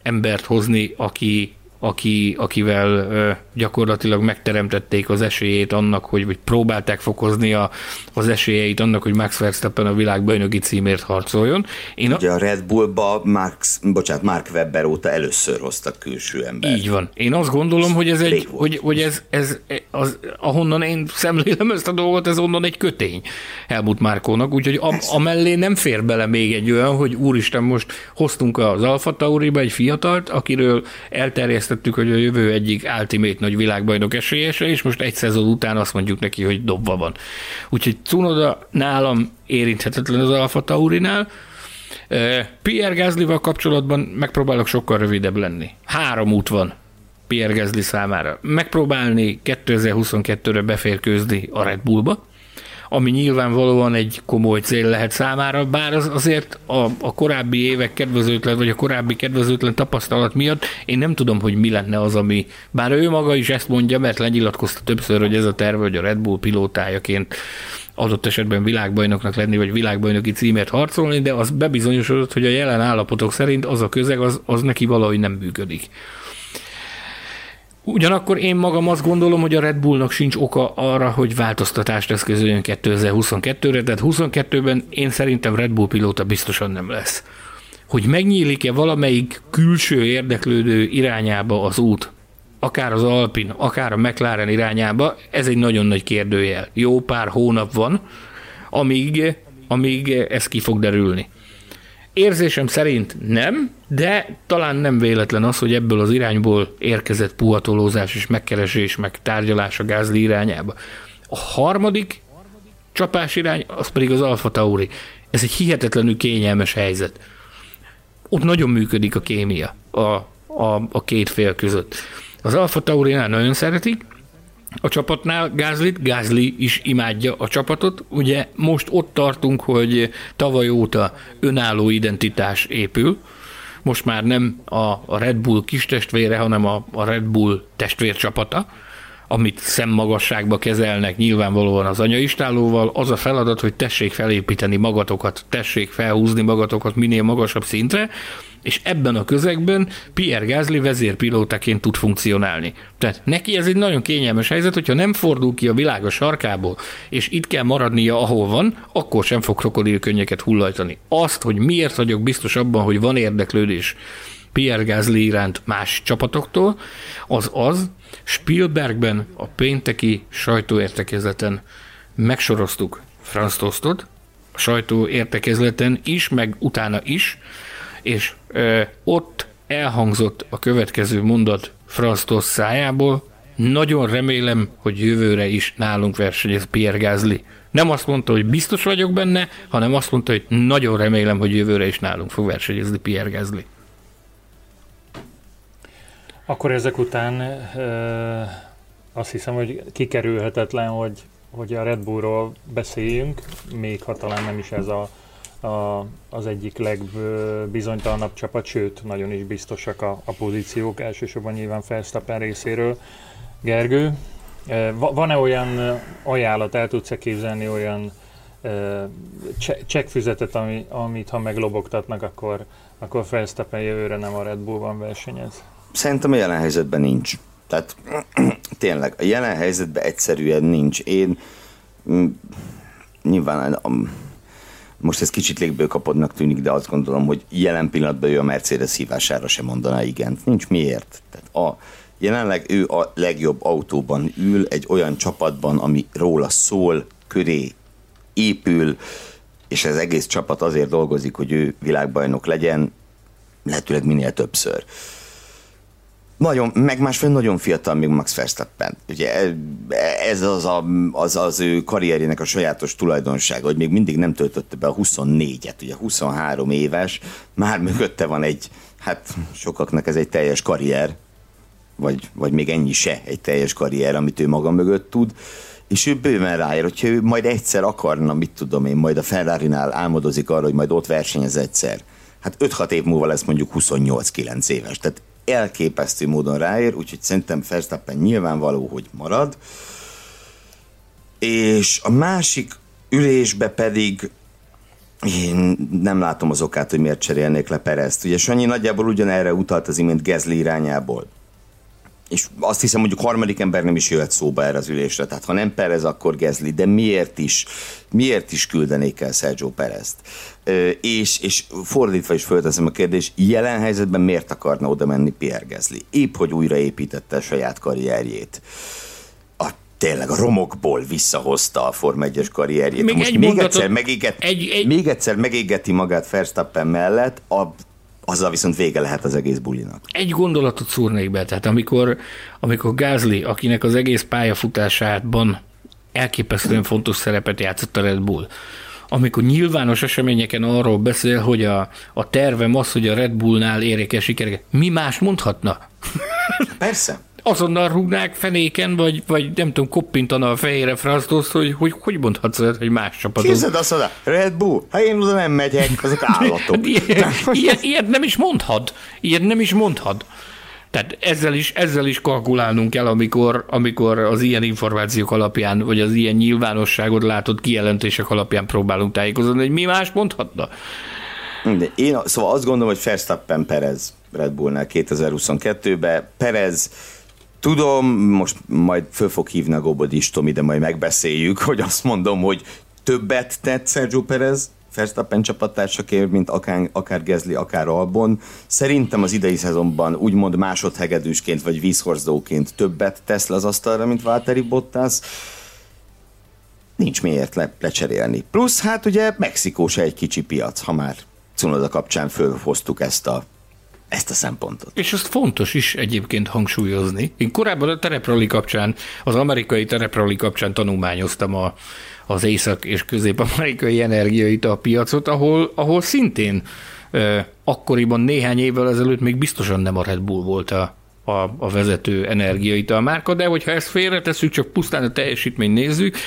embert hozni, aki aki, akivel gyakorlatilag megteremtették az esélyét annak, hogy vagy próbálták fokozni a, az esélyeit annak, hogy Max Verstappen a világbajnoki címért harcoljon. Én Ugye a Red Bullba Max, bocsánat, Mark Webber óta először hoztak külső ember. Így van. Én azt gondolom, hogy ez egy, hogy, hogy ez, ez az, ahonnan én szemlélem ezt a dolgot, ez onnan egy kötény Helmut Márkónak, úgyhogy a, a mellé nem fér bele még egy olyan, hogy úristen, most hoztunk az Alfa Tauriba egy fiatalt, akiről elterjesztett éreztettük, hogy a jövő egyik ultimate nagy világbajnok esélyese, és most egy szezon után azt mondjuk neki, hogy dobva van. Úgyhogy Cunoda nálam érinthetetlen az Alfa Taurinál, Pierre Gasly-val kapcsolatban megpróbálok sokkal rövidebb lenni. Három út van Pierre Gasly számára. Megpróbálni 2022-re beférkőzni a Red Bullba, ami nyilvánvalóan egy komoly cél lehet számára, bár az azért a, a korábbi évek kedvezőtlen, vagy a korábbi kedvezőtlen tapasztalat miatt én nem tudom, hogy mi lenne az, ami, bár ő maga is ezt mondja, mert lenyilatkozta többször, hogy ez a terve, hogy a Red Bull pilótájaként adott esetben világbajnoknak lenni, vagy világbajnoki címért harcolni, de az bebizonyosodott, hogy a jelen állapotok szerint az a közeg, az, az neki valahogy nem működik. Ugyanakkor én magam azt gondolom, hogy a Red Bullnak sincs oka arra, hogy változtatást eszközöljön 2022-re, tehát 22-ben én szerintem Red Bull pilóta biztosan nem lesz. Hogy megnyílik-e valamelyik külső érdeklődő irányába az út, akár az Alpin, akár a McLaren irányába, ez egy nagyon nagy kérdőjel. Jó pár hónap van, amíg, amíg ez ki fog derülni. Érzésem szerint nem, de talán nem véletlen az, hogy ebből az irányból érkezett puhatolózás és megkeresés, meg tárgyalás a gázli irányába. A harmadik csapás irány, az pedig az Alfa Tauri. Ez egy hihetetlenül kényelmes helyzet. Ott nagyon működik a kémia a, a, a két fél között. Az Alfa Taurinál nagyon szeretik, a csapatnál Gázlit, Gázli is imádja a csapatot. Ugye most ott tartunk, hogy tavaly óta önálló identitás épül, most már nem a, Red Bull kis testvére, hanem a Red Bull testvércsapata, amit szemmagasságba kezelnek nyilvánvalóan az anyaistálóval, az a feladat, hogy tessék felépíteni magatokat, tessék felhúzni magatokat minél magasabb szintre, és ebben a közegben Pierre Gasly vezérpilótaként tud funkcionálni. Tehát neki ez egy nagyon kényelmes helyzet, hogyha nem fordul ki a világ a sarkából, és itt kell maradnia, ahol van, akkor sem fog krokodilkönnyeket hullajtani. Azt, hogy miért vagyok biztos abban, hogy van érdeklődés Pierre Gasly iránt más csapatoktól, az az, Spielbergben a pénteki sajtóértekezleten megsoroztuk Franz Tostot, a sajtóértekezleten is, meg utána is, és ö, ott elhangzott a következő mondat Franz Tost szájából, nagyon remélem, hogy jövőre is nálunk versenyez Pierre Gasly. Nem azt mondta, hogy biztos vagyok benne, hanem azt mondta, hogy nagyon remélem, hogy jövőre is nálunk fog versenyezni Pierre Gasly. Akkor ezek után ö, azt hiszem, hogy kikerülhetetlen, hogy, hogy a Red Bullról beszéljünk, még ha talán nem is ez a a, az egyik legbizonytalanabb csapat, sőt, nagyon is biztosak a, a pozíciók, elsősorban nyilván Felsztappen részéről. Gergő, e, van-e olyan ajánlat, el tudsz-e képzelni olyan e, csekkfüzetet, ami, amit ha meglobogtatnak, akkor, akkor Felsztappen jövőre nem a Red Bullban versenyez? Szerintem a jelen helyzetben nincs. Tehát (clears throat) tényleg, a jelen helyzetben egyszerűen nincs. Én nyilván most ez kicsit légből kapodnak tűnik, de azt gondolom, hogy jelen pillanatban ő a Mercedes hívására sem mondaná igent. Nincs miért. Tehát a, jelenleg ő a legjobb autóban ül, egy olyan csapatban, ami róla szól, köré épül, és ez egész csapat azért dolgozik, hogy ő világbajnok legyen, lehetőleg minél többször. Nagyon, meg másfél nagyon fiatal még Max Verstappen. Ugye ez az, a, az az ő karrierjének a sajátos tulajdonsága, hogy még mindig nem töltötte be a 24-et, ugye 23 éves, már mögötte van egy, hát sokaknak ez egy teljes karrier, vagy, vagy még ennyi se egy teljes karrier, amit ő maga mögött tud, és ő bőven ráér, hogyha ő majd egyszer akarna, mit tudom én, majd a Ferrari-nál álmodozik arra, hogy majd ott versenyez egyszer, hát 5-6 év múlva lesz mondjuk 28-9 éves. Tehát elképesztő módon ráér, úgyhogy szerintem Verstappen nyilvánvaló, hogy marad. és a másik ülésbe pedig én nem látom az okát, hogy miért cserélnék le Perezt. Ugye Sanyi nagyjából ugyanerre utalt az imént Gezli irányából. És azt hiszem, mondjuk harmadik ember nem is jöhet szóba erre az ülésre. Tehát ha nem Perez, akkor Gezli. De miért is, miért is küldenék el Sergio Perezt? És, és fordítva is fölteszem a kérdést, jelen helyzetben miért akarna oda menni Pierre Gezli? Épp, hogy újraépítette a saját karrierjét tényleg a romokból visszahozta a Form 1-es karrierjét. Még, Most egy még, mondatot, egyszer megéget, egy, egy... még egyszer megégeti magát Verstappen mellett, a, azzal viszont vége lehet az egész bulinak. Egy gondolatot szúrnék be, tehát amikor, amikor Gázli, akinek az egész pályafutásában elképesztően fontos szerepet játszott a Red Bull, amikor nyilvános eseményeken arról beszél, hogy a, a tervem az, hogy a Red Bullnál érjék el sikereket, mi más mondhatna? (laughs) Persze azonnal rúgnák fenéken, vagy, vagy nem tudom, koppintana a fejére Frasztoszt, hogy, hogy hogy mondhatsz olyat, hogy más csapatot. Képzeld azt oda, Red Bull, ha én oda nem megyek, azok (laughs) állatok. ilyet, ilyet nem is mondhat. Ilyet nem is mondhat. Tehát ezzel is, ezzel is kalkulálnunk kell, amikor, amikor az ilyen információk alapján, vagy az ilyen nyilvánosságot látott kijelentések alapján próbálunk tájékozódni, hogy mi más mondhatna. De én szóval azt gondolom, hogy Verstappen Perez Red Bullnál 2022-ben. Perez Tudom, most majd föl fog hívni a Gobodis Tomi, de majd megbeszéljük, hogy azt mondom, hogy többet tett Sergio Perez Verstappen csapattársaként, mint akár, akár Gezli, akár Albon. Szerintem az idei szezonban úgymond másodhegedűsként vagy vízhorzóként többet tesz le az asztalra, mint Valtteri Bottas. Nincs miért le, lecserélni. Plusz hát ugye Mexikó se egy kicsi piac, ha már Cunoda kapcsán fölhoztuk ezt a ezt a szempontot. És azt fontos is egyébként hangsúlyozni. Én korábban a tereprali kapcsán, az amerikai tereprali kapcsán tanulmányoztam a, az észak- és közép-amerikai energiait a piacot, ahol, ahol szintén akkoriban néhány évvel ezelőtt még biztosan nem a Red Bull volt a, a, a vezető energiaital márka, de hogyha ezt félretesszük, csak pusztán a teljesítményt nézzük,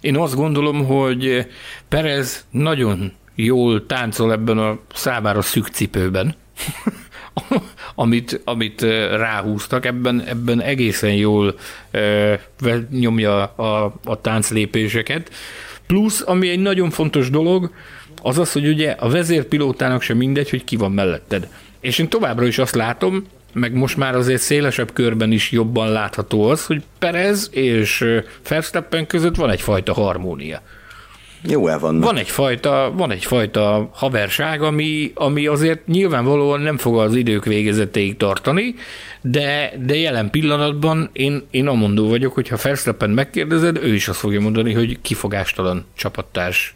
én azt gondolom, hogy Perez nagyon jól táncol ebben a számára szűk cipőben. (laughs) (laughs) amit, amit ráhúztak, ebben, ebben egészen jól nyomja a, a tánclépéseket. Plusz, ami egy nagyon fontos dolog, az az, hogy ugye a vezérpilótának sem mindegy, hogy ki van melletted. És én továbbra is azt látom, meg most már azért szélesebb körben is jobban látható az, hogy Perez és Verstappen között van egyfajta harmónia. Jó el vannak. Van egyfajta, van egyfajta haverság, ami, ami azért nyilvánvalóan nem fog az idők végezetéig tartani, de, de jelen pillanatban én, én amondó vagyok, hogy ha Verstappen megkérdezed, ő is azt fogja mondani, hogy kifogástalan csapattárs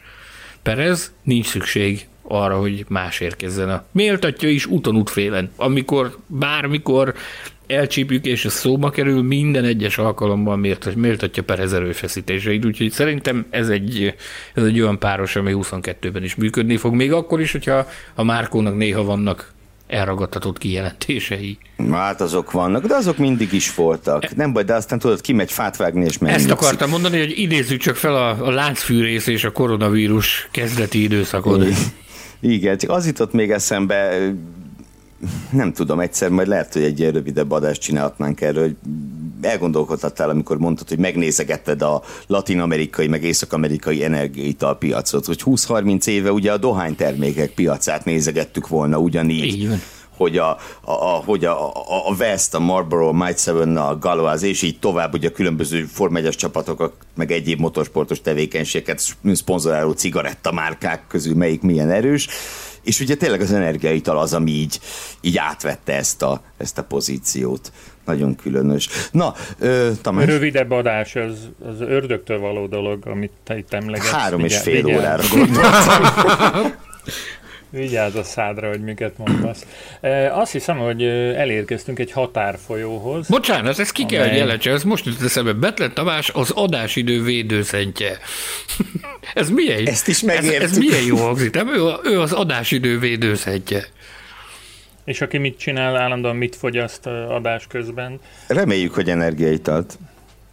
Perez, nincs szükség arra, hogy más érkezzen a méltatja is úton útfélen. Amikor, bármikor elcsípjük, és ez szóba kerül, minden egyes alkalommal miért, méltatja Perez erőfeszítéseit, úgyhogy szerintem ez egy, ez egy olyan páros, ami 22-ben is működni fog, még akkor is, hogyha a Márkónak néha vannak elragadtatott kijelentései. Hát azok vannak, de azok mindig is voltak. E- Nem baj, de aztán tudod, kimegy fát vágni és menni. Ezt akartam mondani, hogy idézzük csak fel a, a láncfűrész és a koronavírus kezdeti időszakot. Igen, csak az jutott még eszembe, nem tudom, egyszer majd lehet, hogy egy rövidebb adást csinálhatnánk erről, hogy elgondolkodhattál, amikor mondtad, hogy megnézegetted a latin-amerikai, meg észak-amerikai energiaital piacot, hogy 20-30 éve ugye a dohánytermékek piacát nézegettük volna ugyanígy. Így van hogy a, a, a, hogy a, a, a West, a Marlboro, a Might Seven, a Galois, és így tovább, ugye a különböző Form 1 csapatok, meg egyéb motorsportos tevékenységeket szponzoráló cigarettamárkák közül melyik milyen erős és ugye tényleg az energiaital az, ami így, így átvette ezt a, ezt a pozíciót. Nagyon különös. Na, ö, Tamás. Rövidebb adás, az, az ördögtől való dolog, amit te itt emlegetsz. Három és fél órára gondoltam. (laughs) Vigyázz a szádra, hogy miket mondasz. E, azt hiszem, hogy elérkeztünk egy határfolyóhoz. Bocsánat, ez ki kell, hogy jelentse, ez most jut eszembe. Betlen Tamás az adásidő védőszentje. (laughs) ez milyen? Ezt is megértük. Ez, ez milyen jó hangzik, nem? Ő, ő az adásidő védőszentje. És aki mit csinál, állandóan mit fogyaszt adás közben? Reméljük, hogy energiaitalt.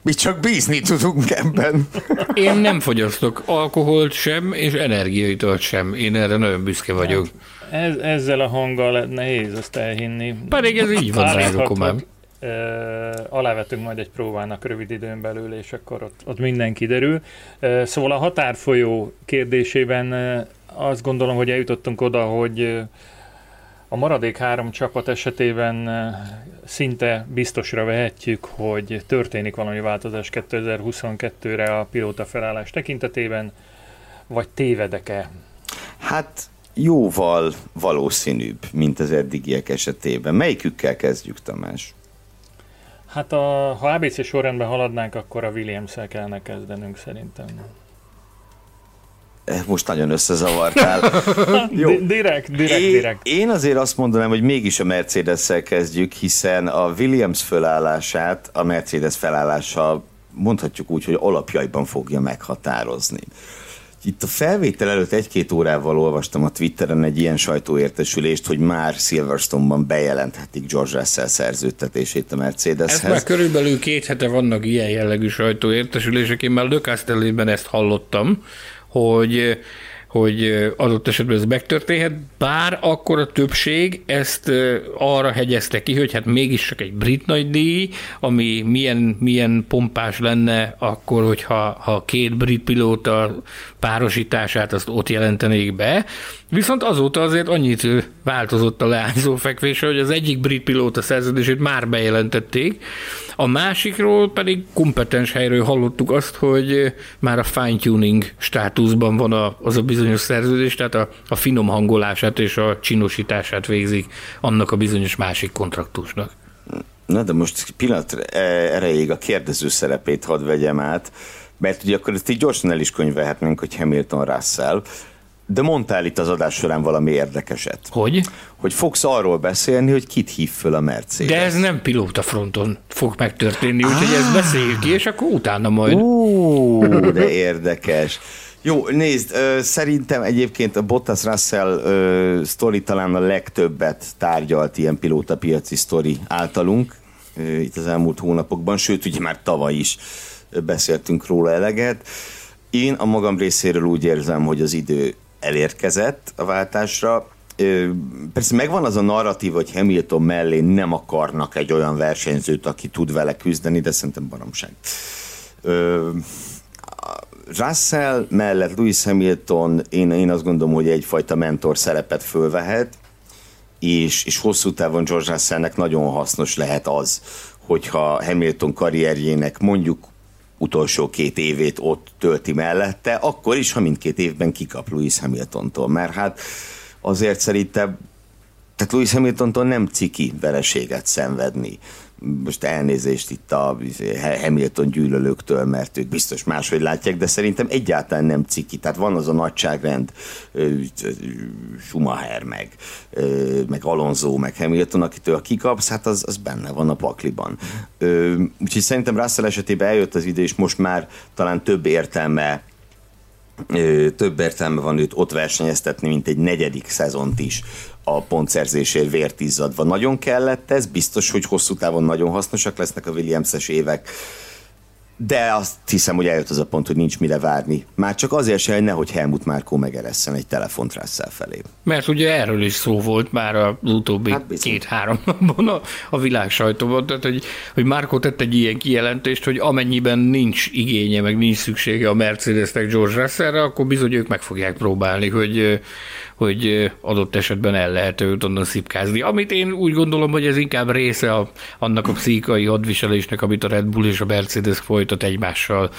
Mi csak bízni tudunk ebben. Én nem fogyasztok alkoholt sem, és energiaitalt sem. Én erre nagyon büszke vagyok. Hát, ez, ezzel a hanggal nehéz azt elhinni. Pedig ez így van, drága komám. alávetünk majd egy próbának rövid időn belül, és akkor ott, ott minden kiderül. Szóval a határfolyó kérdésében azt gondolom, hogy eljutottunk oda, hogy a maradék három csapat esetében szinte biztosra vehetjük, hogy történik valami változás 2022-re a pilóta felállás tekintetében, vagy tévedek-e? Hát jóval valószínűbb, mint az eddigiek esetében. Melyikükkel kezdjük, Tamás? Hát a, ha ABC sorrendben haladnánk, akkor a Williams-el kellene kezdenünk szerintem. Eh, most nagyon összezavartál. (laughs) Jó. Direkt, direkt, én, direkt. Én azért azt mondanám, hogy mégis a Mercedes-szel kezdjük, hiszen a Williams fölállását a Mercedes felállása mondhatjuk úgy, hogy alapjaiban fogja meghatározni. Itt a felvétel előtt egy-két órával olvastam a Twitteren egy ilyen sajtóértesülést, hogy már Silverstone-ban bejelenthetik George Russell szerződtetését a Mercedeshez. Ez már körülbelül két hete vannak ilyen jellegű sajtóértesülések, én már Lökásztelében ezt hallottam, hogy hogy adott esetben ez megtörténhet, bár akkor a többség ezt arra hegyezte ki, hogy hát mégis csak egy brit nagydíj, ami milyen, milyen pompás lenne akkor, hogyha ha két brit pilóta párosítását azt ott jelentenék be, viszont azóta azért annyit változott a leányzó fekvése, hogy az egyik brit pilóta szerződését már bejelentették, a másikról pedig kompetens helyről hallottuk azt, hogy már a fine-tuning státuszban van a, az a bizonyos szerződés, tehát a, a finom hangolását és a csinosítását végzik annak a bizonyos másik kontraktusnak. Na de most pillanat erejéig a kérdező szerepét hadd vegyem át, mert ugye akkor ezt így gyorsan el is könyvelhetnénk, hogy Hamilton Russell, de mondtál itt az adás során valami érdekeset. Hogy? Hogy fogsz arról beszélni, hogy kit hív föl a Mercedes. De ez nem pilóta fronton fog megtörténni, úgyhogy ezt beszéljük ki, és akkor utána majd. Ó, de érdekes. Jó, nézd, ö, szerintem egyébként a Bottas Russell ö, sztori talán a legtöbbet tárgyalt ilyen pilótapiaci sztori általunk ö, itt az elmúlt hónapokban, sőt, ugye már tavaly is beszéltünk róla eleget. Én a magam részéről úgy érzem, hogy az idő elérkezett a váltásra. Persze megvan az a narratív, hogy Hamilton mellé nem akarnak egy olyan versenyzőt, aki tud vele küzdeni, de szerintem baromság. Russell mellett Lewis Hamilton, én, én azt gondolom, hogy egyfajta mentor szerepet fölvehet, és, és hosszú távon George Russellnek nagyon hasznos lehet az, hogyha Hamilton karrierjének mondjuk utolsó két évét ott tölti mellette, akkor is, ha mindkét évben kikap Lewis Hamiltontól, mert hát azért szerintem tehát Lewis Hamiltontól nem ciki vereséget szenvedni most elnézést itt a Hamilton gyűlölőktől, mert ők biztos máshogy látják, de szerintem egyáltalán nem ciki. Tehát van az a nagyságrend, Schumacher meg, meg Alonso, meg Hamilton, akitől a kikapsz, hát az, az benne van a pakliban. Úgyhogy szerintem Russell esetében eljött az idő, és most már talán több értelme több értelme van őt ott versenyeztetni, mint egy negyedik szezont is a pontszerzésért vért izzadva. Nagyon kellett ez, biztos, hogy hosszú távon nagyon hasznosak lesznek a Williams-es évek, de azt hiszem, hogy eljött az a pont, hogy nincs mire várni. Már csak azért se, hogy nehogy Helmut Márkó megeresszen egy telefont Russell felé. Mert ugye erről is szó volt már az utóbbi hát két-három napban a, a világ sajtóban, tehát hogy, hogy Márkó tett egy ilyen kijelentést, hogy amennyiben nincs igénye, meg nincs szüksége a Mercedesnek George Russellre, akkor bizony ők meg fogják próbálni, hogy, hogy adott esetben el lehet őt onnan szipkázni. Amit én úgy gondolom, hogy ez inkább része a, annak a pszichai hadviselésnek, amit a Red Bull és a Mercedes folytat egymással.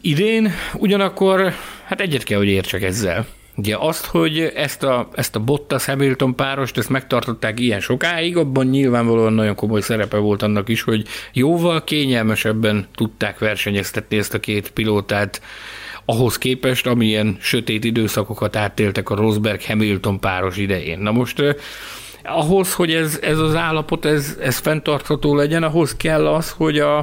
Idén ugyanakkor, hát egyet kell, hogy értsek ezzel. Ugye azt, hogy ezt a, ezt a Bottas Hamilton párost, ezt megtartották ilyen sokáig, abban nyilvánvalóan nagyon komoly szerepe volt annak is, hogy jóval kényelmesebben tudták versenyeztetni ezt a két pilótát ahhoz képest, amilyen sötét időszakokat átéltek a Rosberg-Hamilton páros idején. Na most ahhoz, hogy ez, ez az állapot, ez, ez fenntartható legyen, ahhoz kell az, hogy a,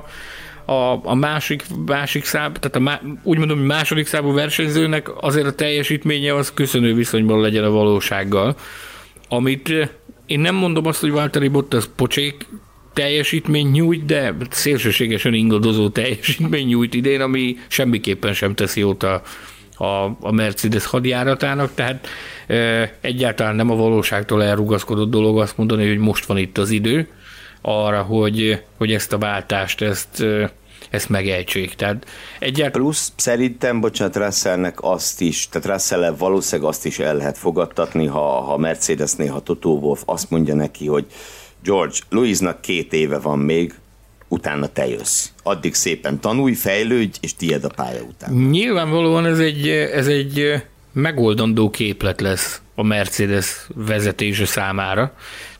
a, a másik, másik szám, tehát a má, úgy mondom, hogy második számú versenyzőnek azért a teljesítménye az köszönő viszonyban legyen a valósággal. Amit én nem mondom azt, hogy Valtteri Bottas pocsék teljesítmény nyújt, de szélsőségesen ingadozó teljesítmény nyújt idén, ami semmiképpen sem teszi jót a, a, a Mercedes hadjáratának, tehát e, egyáltalán nem a valóságtól elrugaszkodott dolog azt mondani, hogy most van itt az idő, arra, hogy, hogy ezt a váltást, ezt, ezt megejtsék. Tehát egyáltalán... Plusz szerintem, bocsánat, Russellnek azt is, tehát russell valószínűleg azt is el lehet fogadtatni, ha, ha Mercedes néha Toto Wolf azt mondja neki, hogy George, Louisnak két éve van még, utána te jössz. Addig szépen tanulj, fejlődj, és tiéd a pálya után. Nyilvánvalóan ez egy, ez egy megoldandó képlet lesz a Mercedes vezetése számára.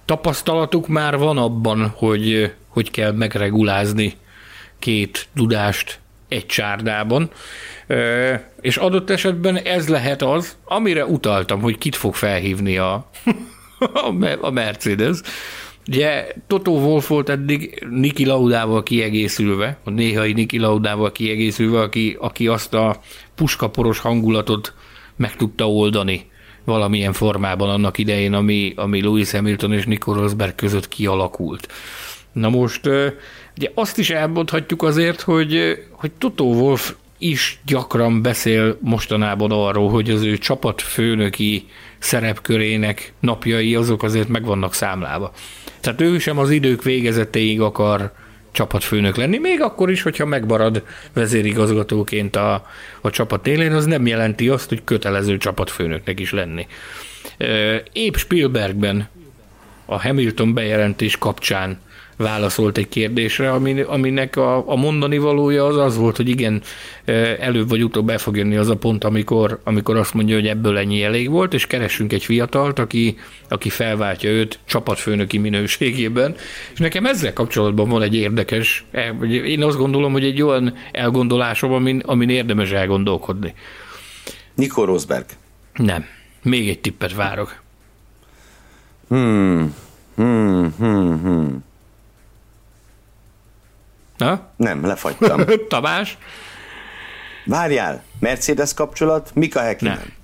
Tapasztalatuk már van abban, hogy hogy kell megregulázni két dudást egy csárdában, és adott esetben ez lehet az, amire utaltam, hogy kit fog felhívni a, (laughs) a Mercedes. Ugye Toto Wolf volt eddig Niki Laudával kiegészülve, a néhai Niki Laudával kiegészülve, aki, aki azt a puskaporos hangulatot meg tudta oldani valamilyen formában annak idején, ami, ami Lewis Hamilton és Nico Rosberg között kialakult. Na most ugye azt is elmondhatjuk azért, hogy, hogy Toto Wolf is gyakran beszél mostanában arról, hogy az ő csapatfőnöki szerepkörének napjai azok azért meg vannak számlába. Tehát ő sem az idők végezetéig akar csapatfőnök lenni, még akkor is, hogyha megmarad vezérigazgatóként a, a csapat élén, az nem jelenti azt, hogy kötelező csapatfőnöknek is lenni. Épp Spielbergben a Hamilton bejelentés kapcsán válaszolt egy kérdésre, aminek a, a mondani valója az az volt, hogy igen, előbb vagy utóbb el fog jönni az a pont, amikor, amikor azt mondja, hogy ebből ennyi elég volt, és keresünk egy fiatalt, aki, aki felváltja őt csapatfőnöki minőségében. És nekem ezzel kapcsolatban van egy érdekes, e, én azt gondolom, hogy egy olyan elgondolásom, amin, amin érdemes elgondolkodni. Nico Rosberg. Nem. Még egy tippet várok. Hmm. Hmm, hmm, hmm. Na? Nem, lefagytam. (laughs) Tamás? Várjál, Mercedes kapcsolat, Mika Häkkinen. Nem.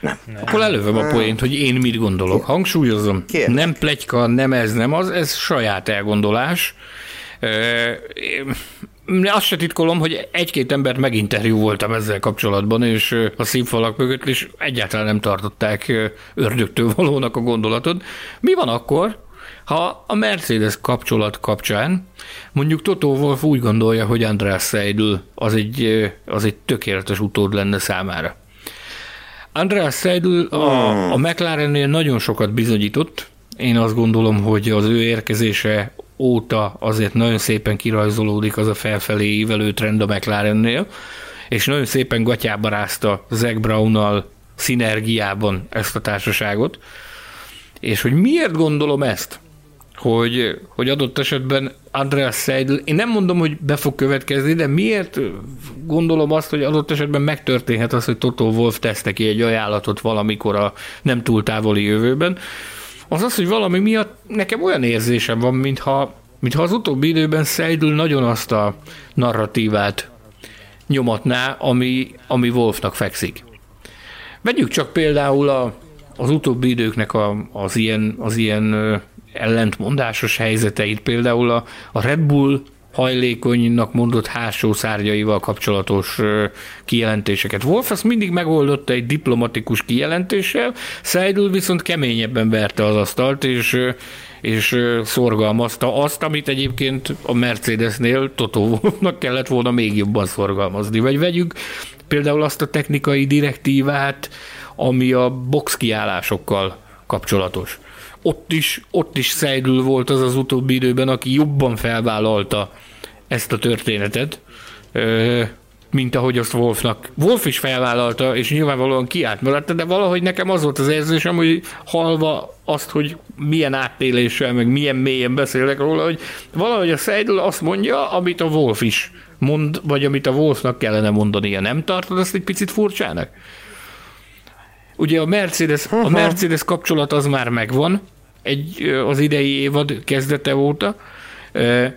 Nem. Akkor elővem a poént, hogy én mit gondolok. Hangsúlyozom, Kérdez. nem plegyka, nem ez, nem az, ez saját elgondolás. Azt se titkolom, hogy egy-két embert meginterjú voltam ezzel kapcsolatban, és a színfalak mögött, és egyáltalán nem tartották ördögtől valónak a gondolatot. Mi van akkor, ha a Mercedes kapcsolat kapcsán mondjuk Toto Wolff úgy gondolja, hogy András Seidl az egy, az egy tökéletes utód lenne számára. András Seidl a, hmm. a McLarennél nagyon sokat bizonyított. Én azt gondolom, hogy az ő érkezése óta azért nagyon szépen kirajzolódik az a felfelé ívelő trend a McLarennél, és nagyon szépen gatyába rázta Zach Brown-nal szinergiában ezt a társaságot. És hogy miért gondolom ezt? Hogy, hogy adott esetben Andreas Seidl, én nem mondom, hogy be fog következni, de miért gondolom azt, hogy adott esetben megtörténhet az, hogy Toto Wolf tesz neki egy ajánlatot valamikor a nem túl távoli jövőben, az az, hogy valami miatt nekem olyan érzésem van, mintha, mintha az utóbbi időben Seidl nagyon azt a narratívát nyomatná, ami, ami Wolfnak fekszik. Vegyük csak például a, az utóbbi időknek a, az ilyen, az ilyen ellentmondásos helyzeteit, például a, a Red Bull hajlékonynak mondott hátsó szárnyaival kapcsolatos kijelentéseket. Wolf ezt mindig megoldotta egy diplomatikus kijelentéssel, Seidel viszont keményebben verte az asztalt, és, és szorgalmazta azt, amit egyébként a Mercedesnél Toto Wolfnak kellett volna még jobban szorgalmazni. Vagy vegyük például azt a technikai direktívát, ami a box kiállásokkal kapcsolatos ott is, ott is Seidl volt az az utóbbi időben, aki jobban felvállalta ezt a történetet, mint ahogy azt Wolfnak. Wolf is felvállalta, és nyilvánvalóan kiállt mellette, de valahogy nekem az volt az érzésem, hogy halva azt, hogy milyen áttéléssel, meg milyen mélyen beszélek róla, hogy valahogy a Seidl azt mondja, amit a Wolf is mond, vagy amit a Wolfnak kellene mondania. Nem tartod azt egy picit furcsának? Ugye a Mercedes, a Mercedes kapcsolat az már megvan, egy, az idei évad kezdete óta,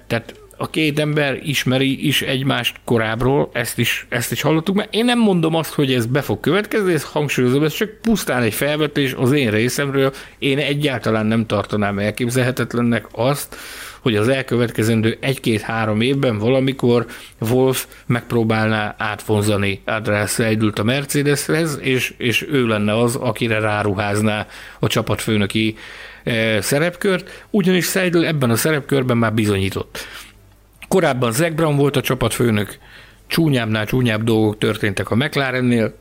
tehát a két ember ismeri is egymást korábbról, ezt is, ezt is hallottuk, mert én nem mondom azt, hogy ez be fog következni, ez hangsúlyozom, ez csak pusztán egy felvetés az én részemről, én egyáltalán nem tartanám elképzelhetetlennek azt, hogy az elkövetkezendő egy-két-három évben valamikor Wolf megpróbálná átvonzani Adrián Seidült a Mercedeshez, és, és ő lenne az, akire ráruházná a csapatfőnöki szerepkört, ugyanis Seidel ebben a szerepkörben már bizonyított. Korábban Zac Brown volt a csapatfőnök, csúnyábbnál csúnyább dolgok történtek a McLarennél,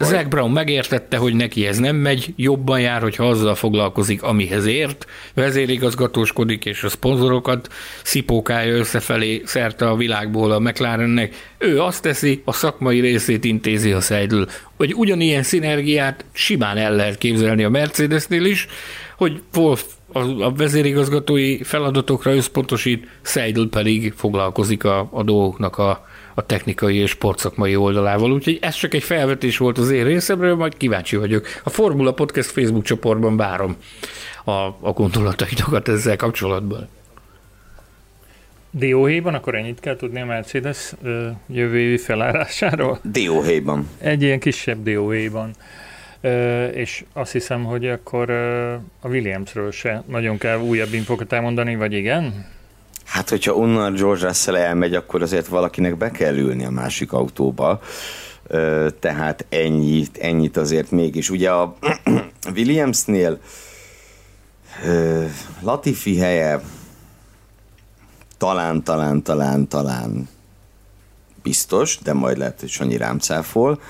Zack Brown megértette, hogy neki ez nem megy, jobban jár, hogyha azzal foglalkozik, amihez ért, vezérigazgatóskodik, és a szponzorokat szipókálja összefelé szerte a világból a McLarennek. Ő azt teszi, a szakmai részét intézi a Seidl. Hogy ugyanilyen szinergiát simán el lehet képzelni a Mercedesnél is, hogy Wolf a vezérigazgatói feladatokra összpontosít, Seidl pedig foglalkozik a, a dolgoknak a a technikai és sportszakmai oldalával. Úgyhogy ez csak egy felvetés volt az én részemről, majd kíváncsi vagyok. A Formula Podcast Facebook csoportban várom a, a gondolataitokat ezzel kapcsolatban. Dióhéjban, akkor ennyit kell tudni a Mercedes jövő évi felárásáról? Dióhéjban. Egy ilyen kisebb dióhéjban. És azt hiszem, hogy akkor a Williamsről se nagyon kell újabb infokat elmondani, vagy igen? Hát, hogyha onnan George Russell elmegy, akkor azért valakinek be kell ülni a másik autóba. Tehát ennyit, ennyit azért mégis. Ugye a (clears throat) Williamsnél Latifi helye talán, talán, talán, talán biztos, de majd lehet, hogy Sanyi rám cáfol.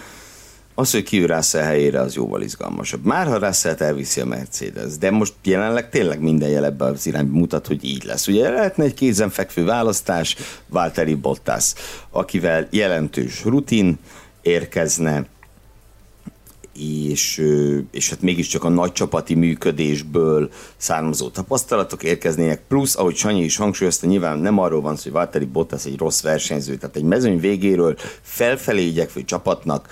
Az, hogy kiül Russell helyére, az jóval izgalmasabb. Már ha Russell elviszi a Mercedes, de most jelenleg tényleg minden jel ebbe az irányba mutat, hogy így lesz. Ugye lehetne egy kézenfekvő választás, Valtteri Bottas, akivel jelentős rutin érkezne, és, és hát mégiscsak a nagy csapati működésből származó tapasztalatok érkeznének, plusz, ahogy Sanyi is hangsúlyozta, nyilván nem arról van szó, hogy Valtteri Bottas egy rossz versenyző, tehát egy mezőny végéről felfelé igyekvő csapatnak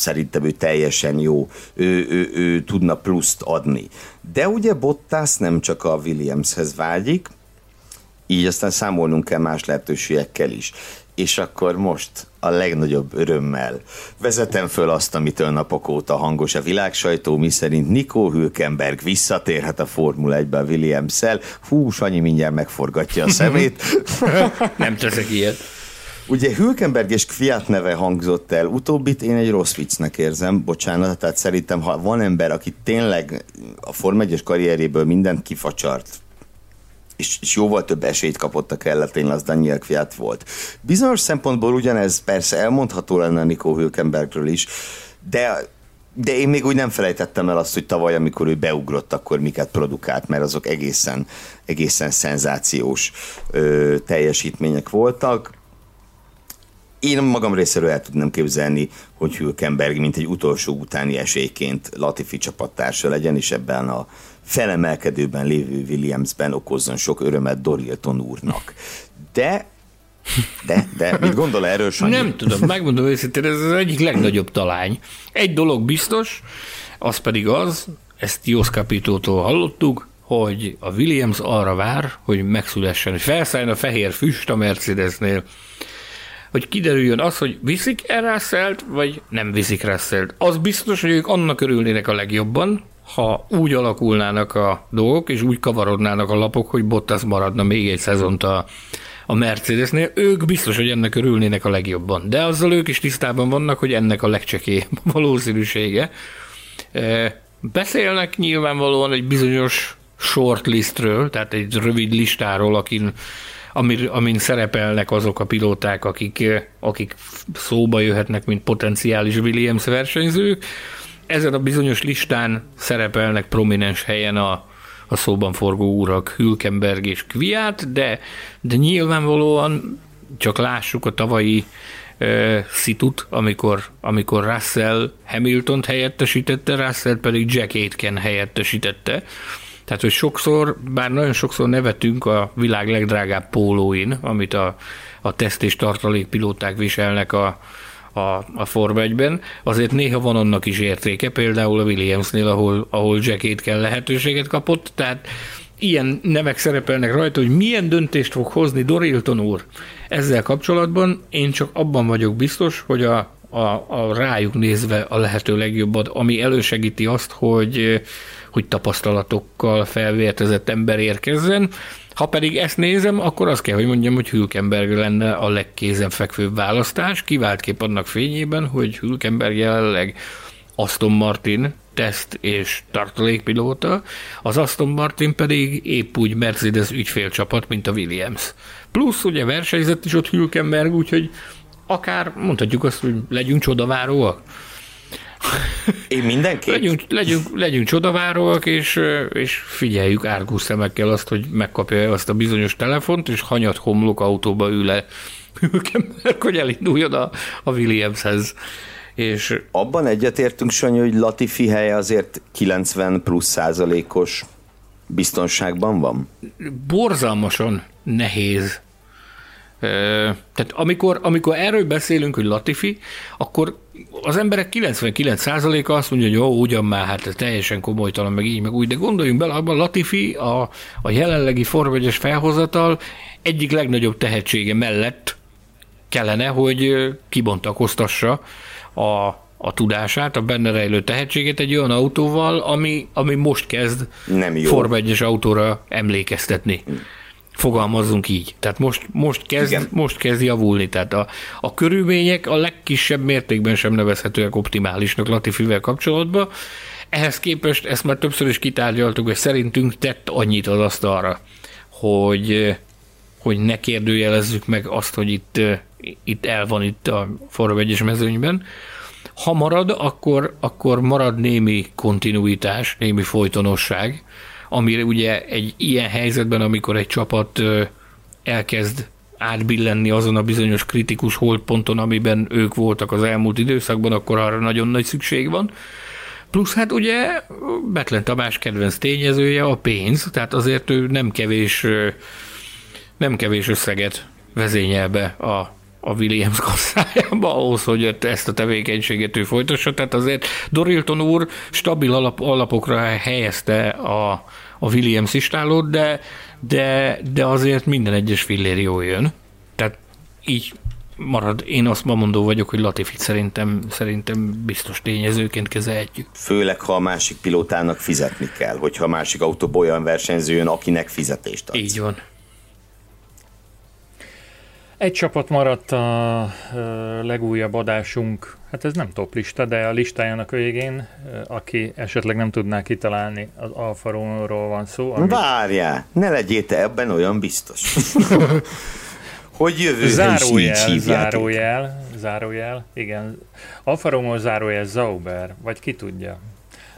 szerintem ő teljesen jó, ő, ő, ő tudna pluszt adni. De ugye Bottas nem csak a Williamshez vágyik, így aztán számolnunk kell más lehetőségekkel is. És akkor most a legnagyobb örömmel vezetem föl azt, amitől napok óta hangos a világsajtó, miszerint Nico Hülkenberg visszatérhet a Formula 1-be a Williams-szel. Hú, Sanyi mindjárt megforgatja a szemét. (laughs) nem teszek ilyet. Ugye Hülkenberg és Kviat neve hangzott el, utóbbit én egy rossz viccnek érzem, bocsánat, tehát szerintem ha van ember, aki tényleg a Form 1 karrieréből mindent kifacsart, és, és jóval több esélyt kapott a kelletén, az Daniel Kviat volt. Bizonyos szempontból ugyanez persze elmondható lenne Nico Hülkenbergről is, de de én még úgy nem felejtettem el azt, hogy tavaly, amikor ő beugrott, akkor miket produkált, mert azok egészen, egészen szenzációs ö, teljesítmények voltak én magam részéről el tudnám képzelni, hogy Hülkenberg, mint egy utolsó utáni esélyként Latifi csapattársa legyen, és ebben a felemelkedőben lévő Williamsben okozzon sok örömet Dorilton úrnak. De de, de mit gondol erről, Sanyi? Nem tudom, megmondom őszintén, ez az egyik legnagyobb talány. Egy dolog biztos, az pedig az, ezt Jos Capitótól hallottuk, hogy a Williams arra vár, hogy megszülessen, hogy felszálljon a fehér füst a Mercedesnél, hogy kiderüljön az, hogy viszik el russell vagy nem viszik russell Az biztos, hogy ők annak örülnének a legjobban, ha úgy alakulnának a dolgok, és úgy kavarodnának a lapok, hogy Bottas maradna még egy szezont a, a Mercedesnél, ők biztos, hogy ennek örülnének a legjobban. De azzal ők is tisztában vannak, hogy ennek a legcsekélyebb (laughs) valószínűsége. E, beszélnek nyilvánvalóan egy bizonyos shortlistről, tehát egy rövid listáról, akin amin, amin szerepelnek azok a pilóták, akik, akik szóba jöhetnek, mint potenciális Williams versenyzők. Ezen a bizonyos listán szerepelnek prominens helyen a, a szóban forgó urak Hülkenberg és Kviát, de, de nyilvánvalóan csak lássuk a tavalyi uh, szitut, amikor, amikor Russell Hamilton helyettesítette, Russell pedig Jack Aitken helyettesítette. Tehát, hogy sokszor, bár nagyon sokszor nevetünk a világ legdrágább pólóin, amit a, a teszt és tartalékpilóták viselnek a, a, a Forma 1-ben, azért néha van annak is értéke, például a Williamsnél, ahol, ahol Jack kell lehetőséget kapott, tehát ilyen nevek szerepelnek rajta, hogy milyen döntést fog hozni Dorilton úr. Ezzel kapcsolatban, én csak abban vagyok biztos, hogy a, a, a rájuk nézve a lehető legjobbat, ami elősegíti azt, hogy, hogy tapasztalatokkal felvértezett ember érkezzen. Ha pedig ezt nézem, akkor azt kell, hogy mondjam, hogy Hülkenberg lenne a legkézenfekvőbb választás, kiváltképp annak fényében, hogy Hülkenberg jelenleg Aston Martin teszt és tartalékpilóta, az Aston Martin pedig épp úgy Mercedes ügyfélcsapat, mint a Williams. Plusz ugye versenyzett is ott Hülkenberg, úgyhogy akár mondhatjuk azt, hogy legyünk csodaváróak. Én mindenképp. Legyünk, legyünk, legyünk csodaváróak, és, és figyeljük árgus szemekkel azt, hogy megkapja azt a bizonyos telefont, és hanyat homlok autóba ül le Hülkenberg, hogy elinduljon a, a Williamshez. És Abban egyetértünk, Sanyi, hogy Latifi helye azért 90 plusz százalékos biztonságban van? Borzalmasan nehéz. Tehát amikor, amikor erről beszélünk, hogy Latifi, akkor az emberek 99%-a azt mondja, hogy jó, ugyan már, hát ez teljesen komolytalan, meg így, meg úgy, de gondoljunk bele, abban Latifi a, a jelenlegi forvegyes felhozatal egyik legnagyobb tehetsége mellett kellene, hogy kibontakoztassa a, a tudását, a benne rejlő tehetséget egy olyan autóval, ami, ami most kezd Nem jó. Forma 1 autóra emlékeztetni. Fogalmazzunk így. Tehát most, most, kezd, Igen. most kezd javulni. Tehát a, a körülmények a legkisebb mértékben sem nevezhetőek optimálisnak Latifivel kapcsolatban. Ehhez képest ezt már többször is kitárgyaltuk, és szerintünk tett annyit az asztalra, hogy, hogy ne kérdőjelezzük meg azt, hogy itt, itt el van itt a Forma 1 mezőnyben. Ha marad, akkor, akkor marad némi kontinuitás, némi folytonosság, amire ugye egy ilyen helyzetben, amikor egy csapat elkezd átbillenni azon a bizonyos kritikus holdponton, amiben ők voltak az elmúlt időszakban, akkor arra nagyon nagy szükség van. Plusz hát ugye Betlen Tamás kedvenc tényezője a pénz, tehát azért ő nem kevés, nem kevés összeget vezényel be a, a Williams kasszájába ahhoz, hogy ezt a tevékenységet ő folytassa. Tehát azért Dorilton úr stabil alap, alapokra helyezte a, a Williams istálót, de, de, de azért minden egyes fillér jól jön. Tehát így marad. Én azt ma mondó vagyok, hogy Latifit szerintem, szerintem biztos tényezőként kezelhetjük. Főleg, ha a másik pilótának fizetni kell, hogyha a másik autóból olyan versenyző jön, akinek fizetést adsz. Így van. Egy csapat maradt a legújabb adásunk, hát ez nem top lista, de a listájának végén, aki esetleg nem tudná kitalálni, az Alfa Romeo-ról van szó. Ami Várjál, ne legyél te ebben olyan biztos. (laughs) hogy jövőre is így zárójel, hívjátok. zárójel, zárójel, igen. Alfa Romeo zárójel Zauber, vagy ki tudja.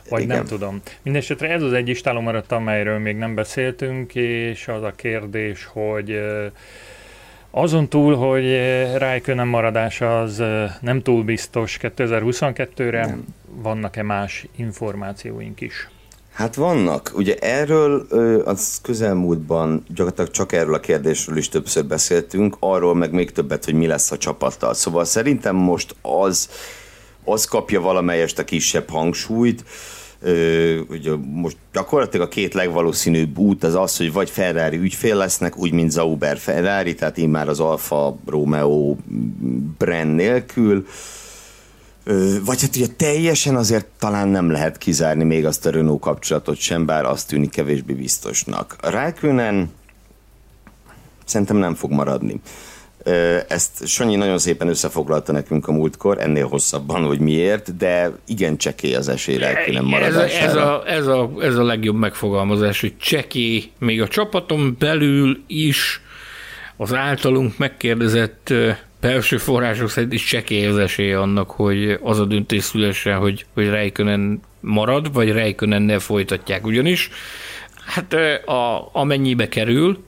Vagy Igen. nem tudom. Mindenesetre ez az egy istáló maradt, amelyről még nem beszéltünk, és az a kérdés, hogy ö, azon túl, hogy ö, Raikkonen maradása az ö, nem túl biztos 2022-re, Nem. vannak-e más információink is? Hát vannak. Ugye erről az közelmúltban gyakorlatilag csak erről a kérdésről is többször beszéltünk, arról meg még többet, hogy mi lesz a csapattal. Szóval szerintem most az, az kapja valamelyest a kisebb hangsúlyt, ugye most gyakorlatilag a két legvalószínűbb út az az, hogy vagy Ferrari ügyfél lesznek, úgy, mint Zauber Ferrari, tehát én már az Alfa Romeo brand nélkül, vagy hát ugye teljesen azért talán nem lehet kizárni még azt a Renault kapcsolatot sem, bár azt tűnik kevésbé biztosnak. A Raikkonen szerintem nem fog maradni. Ezt Sanyi nagyon szépen összefoglalta nekünk a múltkor, ennél hosszabban, hogy miért, de igen csekély az esély Raikkonen Ez, a, ez, maradására. a, ez, a, ez a legjobb megfogalmazás, hogy cseké, még a csapaton belül is az általunk megkérdezett belső források szerint is csekély az esélye annak, hogy az a döntés szülessen, hogy, hogy Rijkönen marad, vagy Rijkönennel folytatják. Ugyanis hát a, amennyibe kerül,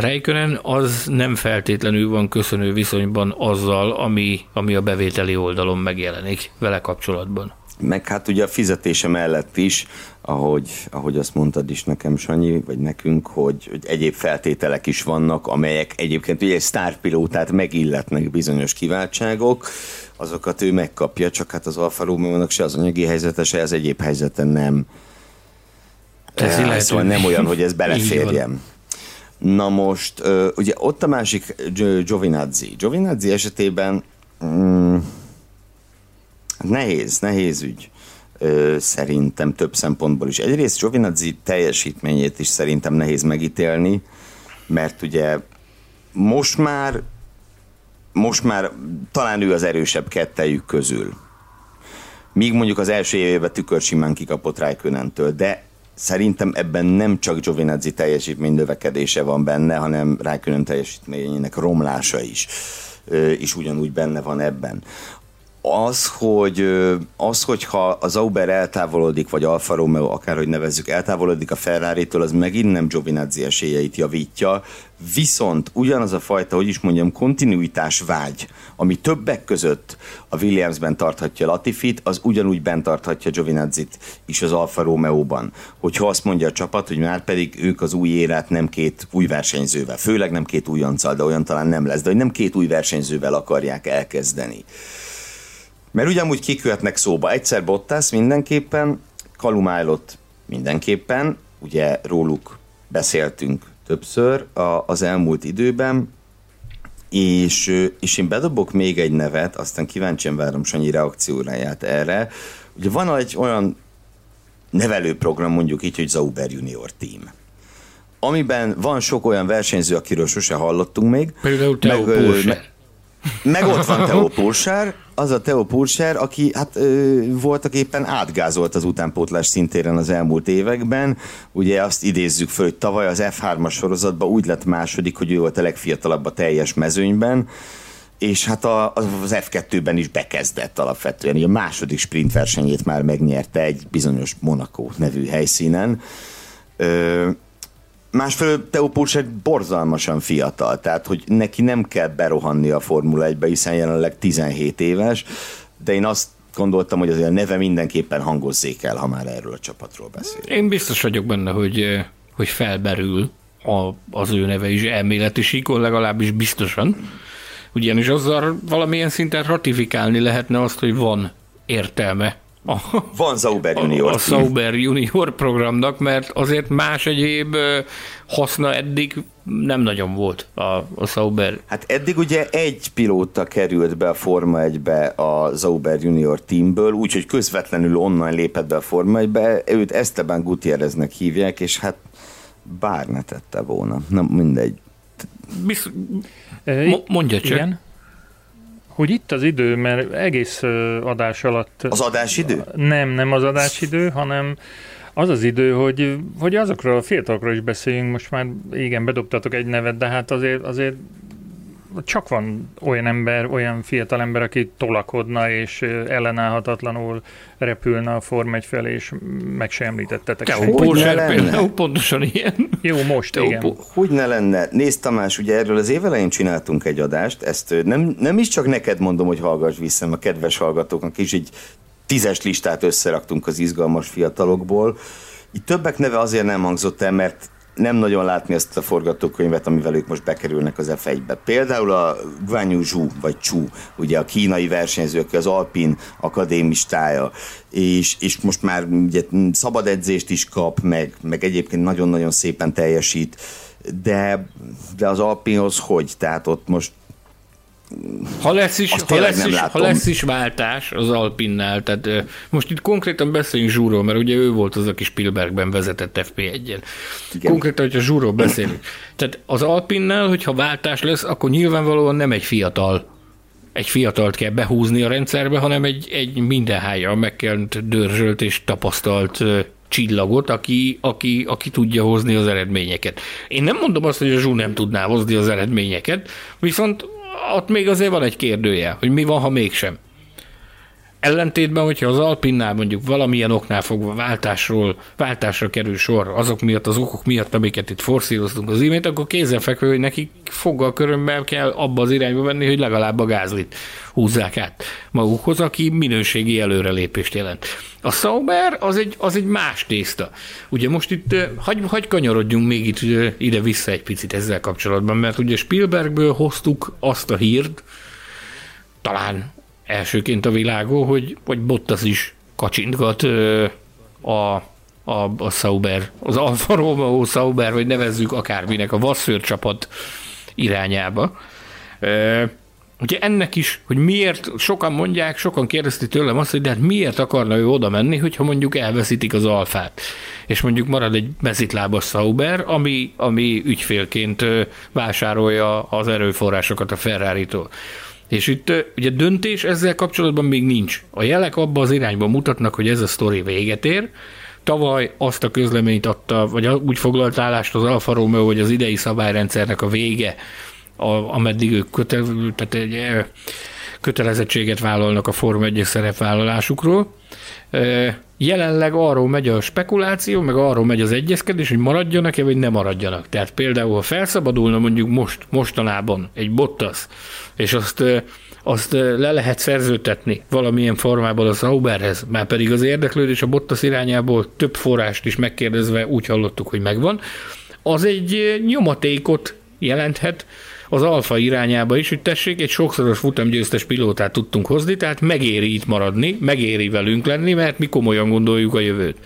Rijkönen az nem feltétlenül van köszönő viszonyban azzal, ami, ami a bevételi oldalon megjelenik vele kapcsolatban. Meg hát ugye a fizetése mellett is, ahogy, ahogy azt mondtad is nekem, Sanyi, vagy nekünk, hogy, hogy egyéb feltételek is vannak, amelyek egyébként ugye egy sztárpilótát megilletnek bizonyos kiváltságok, azokat ő megkapja, csak hát az Alfa Romeo-nak se az anyagi helyzete, se az egyéb helyzete nem Ez szóval nem olyan, hogy ez (laughs) beleférjem. Na most, ugye ott a másik Giovinazzi. Giovinazzi esetében mm, nehéz, nehéz ügy szerintem több szempontból is. Egyrészt Giovinazzi teljesítményét is szerintem nehéz megítélni, mert ugye most már most már talán ő az erősebb kettejük közül. Míg mondjuk az első évében tükör simán kikapott Rijkönentől, de szerintem ebben nem csak Giovinazzi teljesítmény növekedése van benne, hanem Rijkönen teljesítményének romlása is, is ugyanúgy benne van ebben az, hogy az, hogyha az Auber eltávolodik, vagy Alfa Romeo, akárhogy nevezzük, eltávolodik a ferrari az megint nem Giovinazzi esélyeit javítja, viszont ugyanaz a fajta, hogy is mondjam, kontinuitás vágy, ami többek között a Williamsben tarthatja Latifit, az ugyanúgy bent tarthatja Giovinazzit is az Alfa Romeo-ban. Hogyha azt mondja a csapat, hogy már pedig ők az új érát nem két új versenyzővel, főleg nem két újonccal, de olyan talán nem lesz, de hogy nem két új versenyzővel akarják elkezdeni. Mert ugyanúgy kikülhetnek szóba. Egyszer Bottas mindenképpen, Kalumálott mindenképpen, ugye róluk beszéltünk többször a, az elmúlt időben, és, és én bedobok még egy nevet, aztán kíváncsian várom Sanyi reakcióráját erre. Ugye van egy olyan nevelőprogram, mondjuk így, hogy Zauber Junior Team amiben van sok olyan versenyző, akiről sose hallottunk még. Például Theo meg, meg, meg ott van Pulsár, az a Theo Pulsár, aki hát ö, voltak éppen átgázolt az utánpótlás szintéren az elmúlt években. Ugye azt idézzük föl, hogy tavaly az F3-as sorozatban úgy lett második, hogy ő volt a legfiatalabb a teljes mezőnyben, és hát a, az F2-ben is bekezdett alapvetően. A második sprint versenyét már megnyerte egy bizonyos Monaco nevű helyszínen. Ö, Másfelől Theo egy borzalmasan fiatal, tehát hogy neki nem kell berohanni a Formula 1-be, hiszen jelenleg 17 éves, de én azt gondoltam, hogy azért a neve mindenképpen hangozzék el, ha már erről a csapatról beszél. Én biztos vagyok benne, hogy, hogy felberül a, az ő neve is elméleti legalábbis biztosan. Ugyanis azzal valamilyen szinten ratifikálni lehetne azt, hogy van értelme (laughs) a, Van Zauber Junior. A, a Zauber Junior programnak, mert azért más egyéb haszna eddig nem nagyon volt a, a Sauber. Hát eddig ugye egy pilóta került be a Forma 1-be a Zauber Junior teamből, úgyhogy közvetlenül onnan lépett be a Forma 1-be, őt Esteban Gutierreznek hívják, és hát bár ne tette volna, nem mindegy. Bisz... Mondja csak. Igen hogy itt az idő, mert egész adás alatt... Az adásidő? Nem, nem az adásidő, hanem az az idő, hogy, hogy azokról a fiatalokról is beszéljünk, most már igen, bedobtatok egy nevet, de hát azért, azért csak van olyan ember, olyan fiatal ember, aki tolakodna és ellenállhatatlanul repülne a Form 1 felé, és meg se említettetek. Te, pontosan ilyen. Jó, most Te, igen. Hogy ne lenne? Nézd Tamás, ugye erről az évelején csináltunk egy adást, ezt nem, nem is csak neked mondom, hogy hallgass vissza, a kedves hallgatóknak is egy tízes listát összeraktunk az izgalmas fiatalokból. Itt többek neve azért nem hangzott el, mert nem nagyon látni ezt a forgatókönyvet, amivel ők most bekerülnek az F1-be. Például a Guanyu Zhu, vagy Chu, ugye a kínai versenyző, aki az Alpin akadémistája, és, és most már ugye szabad edzést is kap, meg, meg egyébként nagyon-nagyon szépen teljesít, de, de az Alpinhoz hogy? Tehát ott most ha lesz is, ha lesz is, ha lesz is váltás az Alpinnál, tehát most itt konkrétan beszéljünk Zsúról, mert ugye ő volt az, aki Spielbergben vezetett FP1-en. Konkrétan, hogyha Zsúról beszélünk. Tehát az Alpinnál, hogyha váltás lesz, akkor nyilvánvalóan nem egy fiatal egy fiatalt kell behúzni a rendszerbe, hanem egy, egy mindenhájjal megkent, dörzsölt és tapasztalt csillagot, aki, aki, aki tudja hozni az eredményeket. Én nem mondom azt, hogy a Zsú nem tudná hozni az eredményeket, viszont ott még azért van egy kérdője, hogy mi van, ha mégsem. Ellentétben, hogyha az Alpinnál mondjuk valamilyen oknál fogva váltásról, váltásra kerül sor, azok miatt, az okok miatt, amiket itt forszíroztunk az imént, akkor kézenfekvő, hogy nekik foggal körömmel kell abba az irányba venni, hogy legalább a gázlit húzzák át magukhoz, aki minőségi előrelépést jelent. A Sauber az egy, az egy más tészta. Ugye most itt hagy, hagy kanyarodjunk még itt ide-vissza egy picit ezzel kapcsolatban, mert ugye Spielbergből hoztuk azt a hírt, talán elsőként a világon, hogy, hogy Bottas is kacsintgat a, a, a Sauber, az Alfa Romeo Sauber, vagy nevezzük akárminek a Vasszőr csapat irányába. Ugye ennek is, hogy miért, sokan mondják, sokan kérdezték tőlem azt, hogy de hát miért akarna ő oda menni, hogyha mondjuk elveszítik az alfát, és mondjuk marad egy mezitlábas Sauber, ami, ami ügyfélként vásárolja az erőforrásokat a Ferrari-tól. És itt ugye döntés ezzel kapcsolatban még nincs. A jelek abba az irányba mutatnak, hogy ez a sztori véget ér. Tavaly azt a közleményt adta, vagy úgy foglalt állást az Alfa Romeo, hogy az idei szabályrendszernek a vége a, ameddig ők köte, tehát egy, kötelezettséget vállalnak a Form 1 szerepvállalásukról. Jelenleg arról megy a spekuláció, meg arról megy az egyezkedés, hogy maradjanak-e, vagy nem maradjanak. Tehát például, ha felszabadulna mondjuk most, mostanában egy Bottas, és azt azt le lehet szerzőtetni valamilyen formában a Sauberhez, már pedig az érdeklődés a Bottas irányából több forrást is megkérdezve úgy hallottuk, hogy megvan, az egy nyomatékot jelenthet az alfa irányába is, hogy tessék, egy sokszoros futamgyőztes pilótát tudtunk hozni, tehát megéri itt maradni, megéri velünk lenni, mert mi komolyan gondoljuk a jövőt.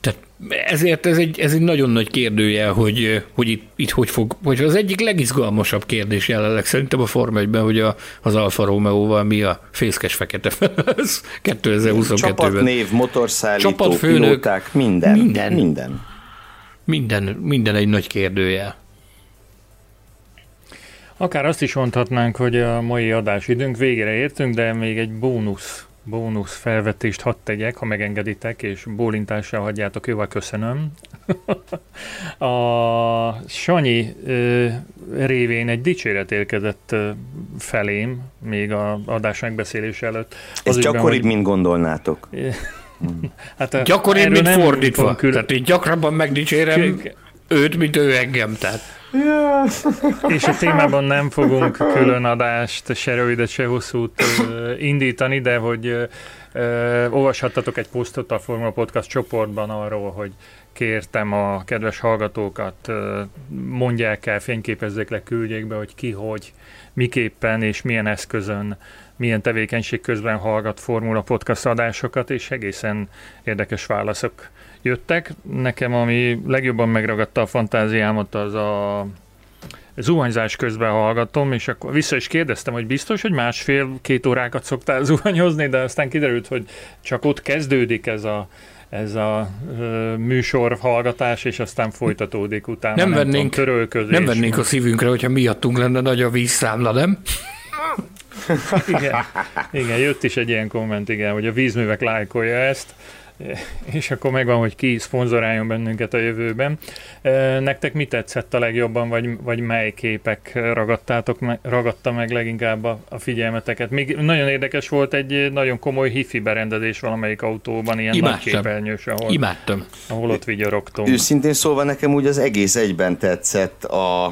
Tehát ezért ez egy, ez egy nagyon nagy kérdője, hogy, hogy itt, itt hogy fog, hogy az egyik legizgalmasabb kérdés jelenleg szerintem a Forma 1 hogy a, az Alfa Romeo-val mi a fészkes fekete felez 2022-ben. Csapatnév, motorszállító, Csapatfőnök, pilóták, minden, minden. Minden. Minden, minden egy nagy kérdője. Akár azt is mondhatnánk, hogy a mai adás időnk végére értünk, de még egy bónusz, bónusz felvetést hadd tegyek, ha megengeditek, és bólintással hagyjátok, jóval köszönöm. (laughs) a Sanyi ö, révén egy dicséret érkezett felém, még a adás megbeszélése előtt. Ez gyakoribb, hogy... mint gondolnátok. (laughs) hát gyakoribb, mint fordítva. Külön... Tehát én gyakrabban megdicsérem őt, mint ő engem. Tehát. Yeah. És a témában nem fogunk külön adást, se rövidet, se hosszút indítani, de hogy olvashattatok egy posztot a Formula Podcast csoportban arról, hogy kértem a kedves hallgatókat, mondják el, fényképezzék le, küldjék be, hogy ki, hogy, miképpen és milyen eszközön, milyen tevékenység közben hallgat Formula Podcast adásokat, és egészen érdekes válaszok jöttek. Nekem, ami legjobban megragadta a fantáziámat, az a zuhanyzás közben hallgatom, és akkor vissza is kérdeztem, hogy biztos, hogy másfél-két órákat szoktál zuhanyozni, de aztán kiderült, hogy csak ott kezdődik ez a, ez a ö, műsor hallgatás, és aztán folytatódik utána. Nem, nem vennénk, tudom, nem vennénk a szívünkre, hogyha miattunk lenne nagy a vízszámla, nem? (laughs) (laughs) igen, igen, jött is egy ilyen komment, igen, hogy a vízművek lájkolja ezt és akkor megvan, hogy ki szponzoráljon bennünket a jövőben. Nektek mi tetszett a legjobban, vagy, vagy mely képek ragadtátok, ragadta meg leginkább a, a figyelmeteket? Még nagyon érdekes volt egy nagyon komoly hifi berendezés valamelyik autóban, ilyen Imádtam. nagy képernyős, ahol, Imádtam. ahol ott vigyorogtunk. Őszintén szólva nekem úgy az egész egyben tetszett a,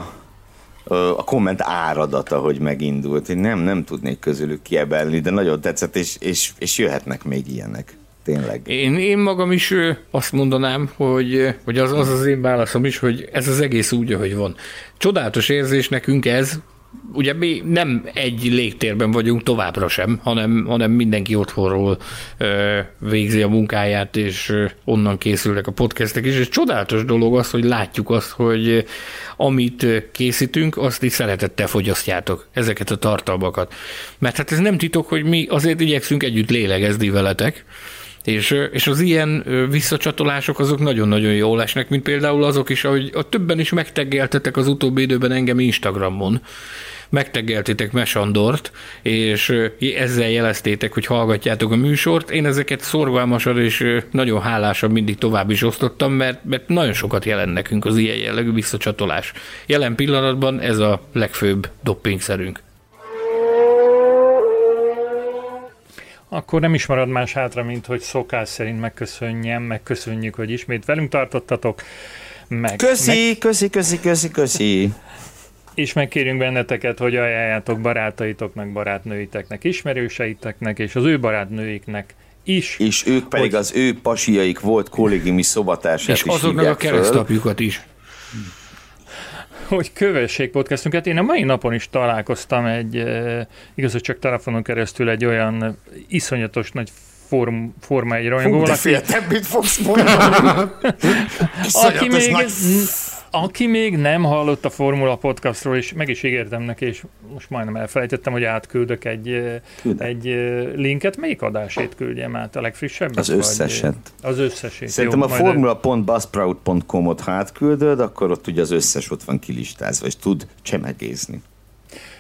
a komment áradata, hogy megindult. Én nem, nem tudnék közülük kiebelni, de nagyon tetszett, és, és, és jöhetnek még ilyenek tényleg. Én, én magam is azt mondanám, hogy, hogy az, az az én válaszom is, hogy ez az egész úgy, ahogy van. Csodálatos érzés nekünk ez, ugye mi nem egy légtérben vagyunk továbbra sem, hanem, hanem mindenki otthonról ö, végzi a munkáját, és onnan készülnek a podcastek is, és csodálatos dolog az, hogy látjuk azt, hogy amit készítünk, azt is szeretettel fogyasztjátok, ezeket a tartalmakat. Mert hát ez nem titok, hogy mi azért igyekszünk együtt lélegezni veletek, és, és az ilyen visszacsatolások azok nagyon-nagyon jól esnek, mint például azok is, ahogy a többen is megteggeltetek az utóbbi időben engem Instagramon, megteggeltétek Mesandort, és ezzel jeleztétek, hogy hallgatjátok a műsort. Én ezeket szorgalmasan és nagyon hálásan mindig tovább is osztottam, mert, mert nagyon sokat jelent nekünk az ilyen jellegű visszacsatolás. Jelen pillanatban ez a legfőbb doppingszerünk. Akkor nem is marad más hátra, mint hogy szokás szerint megköszönjem, megköszönjük, hogy ismét velünk tartottatok. Meg, köszi, meg... köszi, köszi, köszi, köszi. És megkérünk benneteket, hogy ajánljátok barátaitoknak, barátnőiteknek, ismerőseiteknek, és az ő barátnőiknek is. És ők pedig hogy... az ő pasiaik volt kollégiumi szobatársát És azoknak a keresztapjukat is hogy kövessék podcastunkat. Én a mai napon is találkoztam egy, igaz, hogy csak telefonon keresztül egy olyan iszonyatos nagy form, Forma egy rajongó. Hú, de féltem, mit fogsz mondani. (laughs) aki, még, aki még nem hallott a Formula Podcastról, és meg is ígértem neki, és most majdnem elfelejtettem, hogy átküldök egy, Küldök. egy linket. Melyik adásét küldjem át? A legfrissebb? Az összeset. Az összesét. Szerintem Jó, a formula.buzzsprout.com-ot ha átküldöd, akkor ott ugye az összes ott van kilistázva, és tud csemegézni.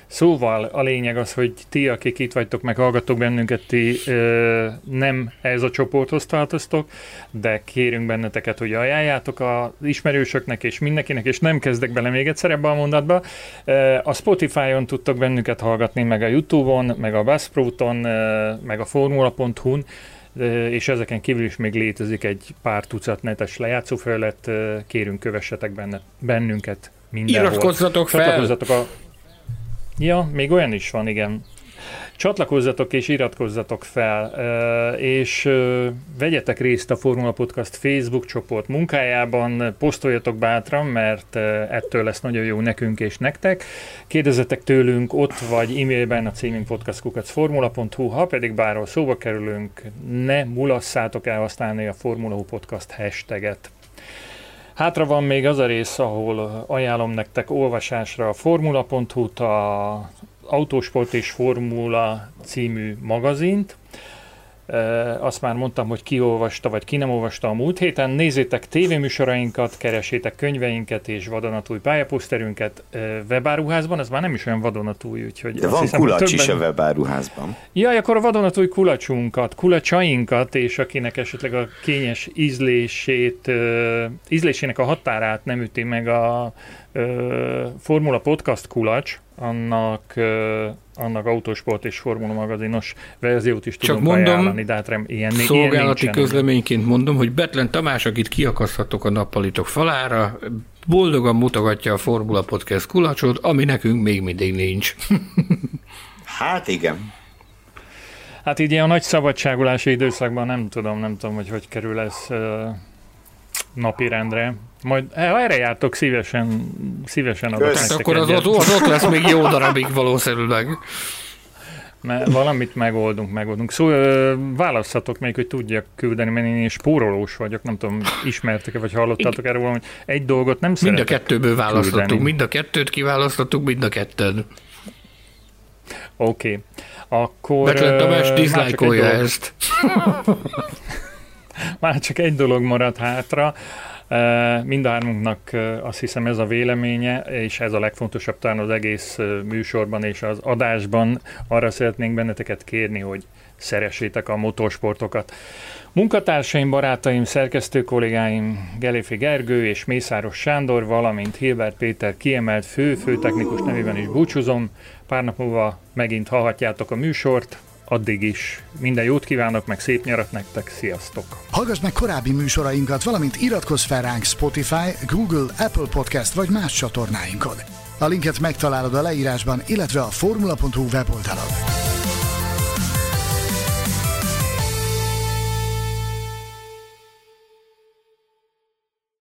Szóval a lényeg az, hogy ti, akik itt vagytok, meg hallgattok bennünket, ti ö, nem ez a csoporthoz tartoztok, de kérünk benneteket, hogy ajánljátok az ismerősöknek és mindenkinek, és nem kezdek bele még egyszer ebbe a mondatba. A Spotify-on tudtok bennünket hallgatni, meg a Youtube-on, meg a Buzzsprout-on, meg a formula.hu-n, és ezeken kívül is még létezik egy pár tucat netes lejátszófelület, ö, kérünk kövessetek benne, bennünket mindenhol. Iratkozzatok fel! Csatlakozzatok a... Ja, még olyan is van, igen. Csatlakozzatok és iratkozzatok fel, és vegyetek részt a Formula Podcast Facebook csoport munkájában, posztoljatok bátran, mert ettől lesz nagyon jó nekünk és nektek. Kérdezzetek tőlünk ott vagy e-mailben a címünk podcastkukacformula.hu, ha pedig bárhol szóba kerülünk, ne mulasszátok el használni a Formula Podcast hashtaget. Hátra van még az a rész, ahol ajánlom nektek olvasásra a formula.hu-t, a Autósport és Formula című magazint. Azt már mondtam, hogy ki olvasta, vagy ki nem olvasta a múlt héten. Nézzétek tévéműsorainkat, keresétek könyveinket és vadonatúj pályaposzterünket e, webáruházban. Ez már nem is olyan vadonatúj, úgyhogy De van hiszem, kulacs is a többen- webáruházban. Jaj, akkor a vadonatúj kulacsunkat, kulacsainkat, és akinek esetleg a kényes ízlését, ízlésének a határát nem üti meg a Formula Podcast kulacs, annak, annak autósport és Formula magazinos verziót is Csak tudunk mondom, ajánlani, de hát rem, ilyen, ilyen Szolgálati nincsen. közleményként mondom, hogy Betlen Tamás, akit kiakaszthatok a nappalitok falára, boldogan mutogatja a Formula Podcast kulacsot, ami nekünk még mindig nincs. (laughs) Hát igen. Hát így ilyen nagy szabadságolási időszakban nem tudom, nem tudom, hogy hogy kerül ez ö, napirendre. Majd, ha erre jártok, szívesen, szívesen adok Kösz. Hát nektek akkor az ott, az ott lesz még jó darabig valószínűleg. Mert valamit megoldunk, megoldunk. Szóval választhatok még, hogy tudjak küldeni, mert én spórolós vagyok, nem tudom, ismertek-e, vagy hallottatok erről valamit. Egy dolgot nem Mind a kettőből választottuk, küldeni. mind a kettőt kiválasztottuk, mind a kettőn. Oké. Okay. Akkor... Már csak egy diszlájkolja ezt. (laughs) Már csak egy dolog maradt hátra. Uh, Mindhármunknak uh, azt hiszem ez a véleménye, és ez a legfontosabb talán az egész műsorban és az adásban. Arra szeretnénk benneteket kérni, hogy szeressétek a motorsportokat. Munkatársaim, barátaim, szerkesztő kollégáim Geléfi Gergő és Mészáros Sándor, valamint Hilbert Péter kiemelt fő főtechnikus nevében is búcsúzom. Pár nap múlva megint hallhatjátok a műsort, addig is minden jót kívánok, meg szép nyarat nektek, sziasztok! Hallgass meg korábbi műsorainkat, valamint iratkozz fel ránk Spotify, Google, Apple Podcast vagy más csatornáinkon. A linket megtalálod a leírásban, illetve a formula.hu weboldalon.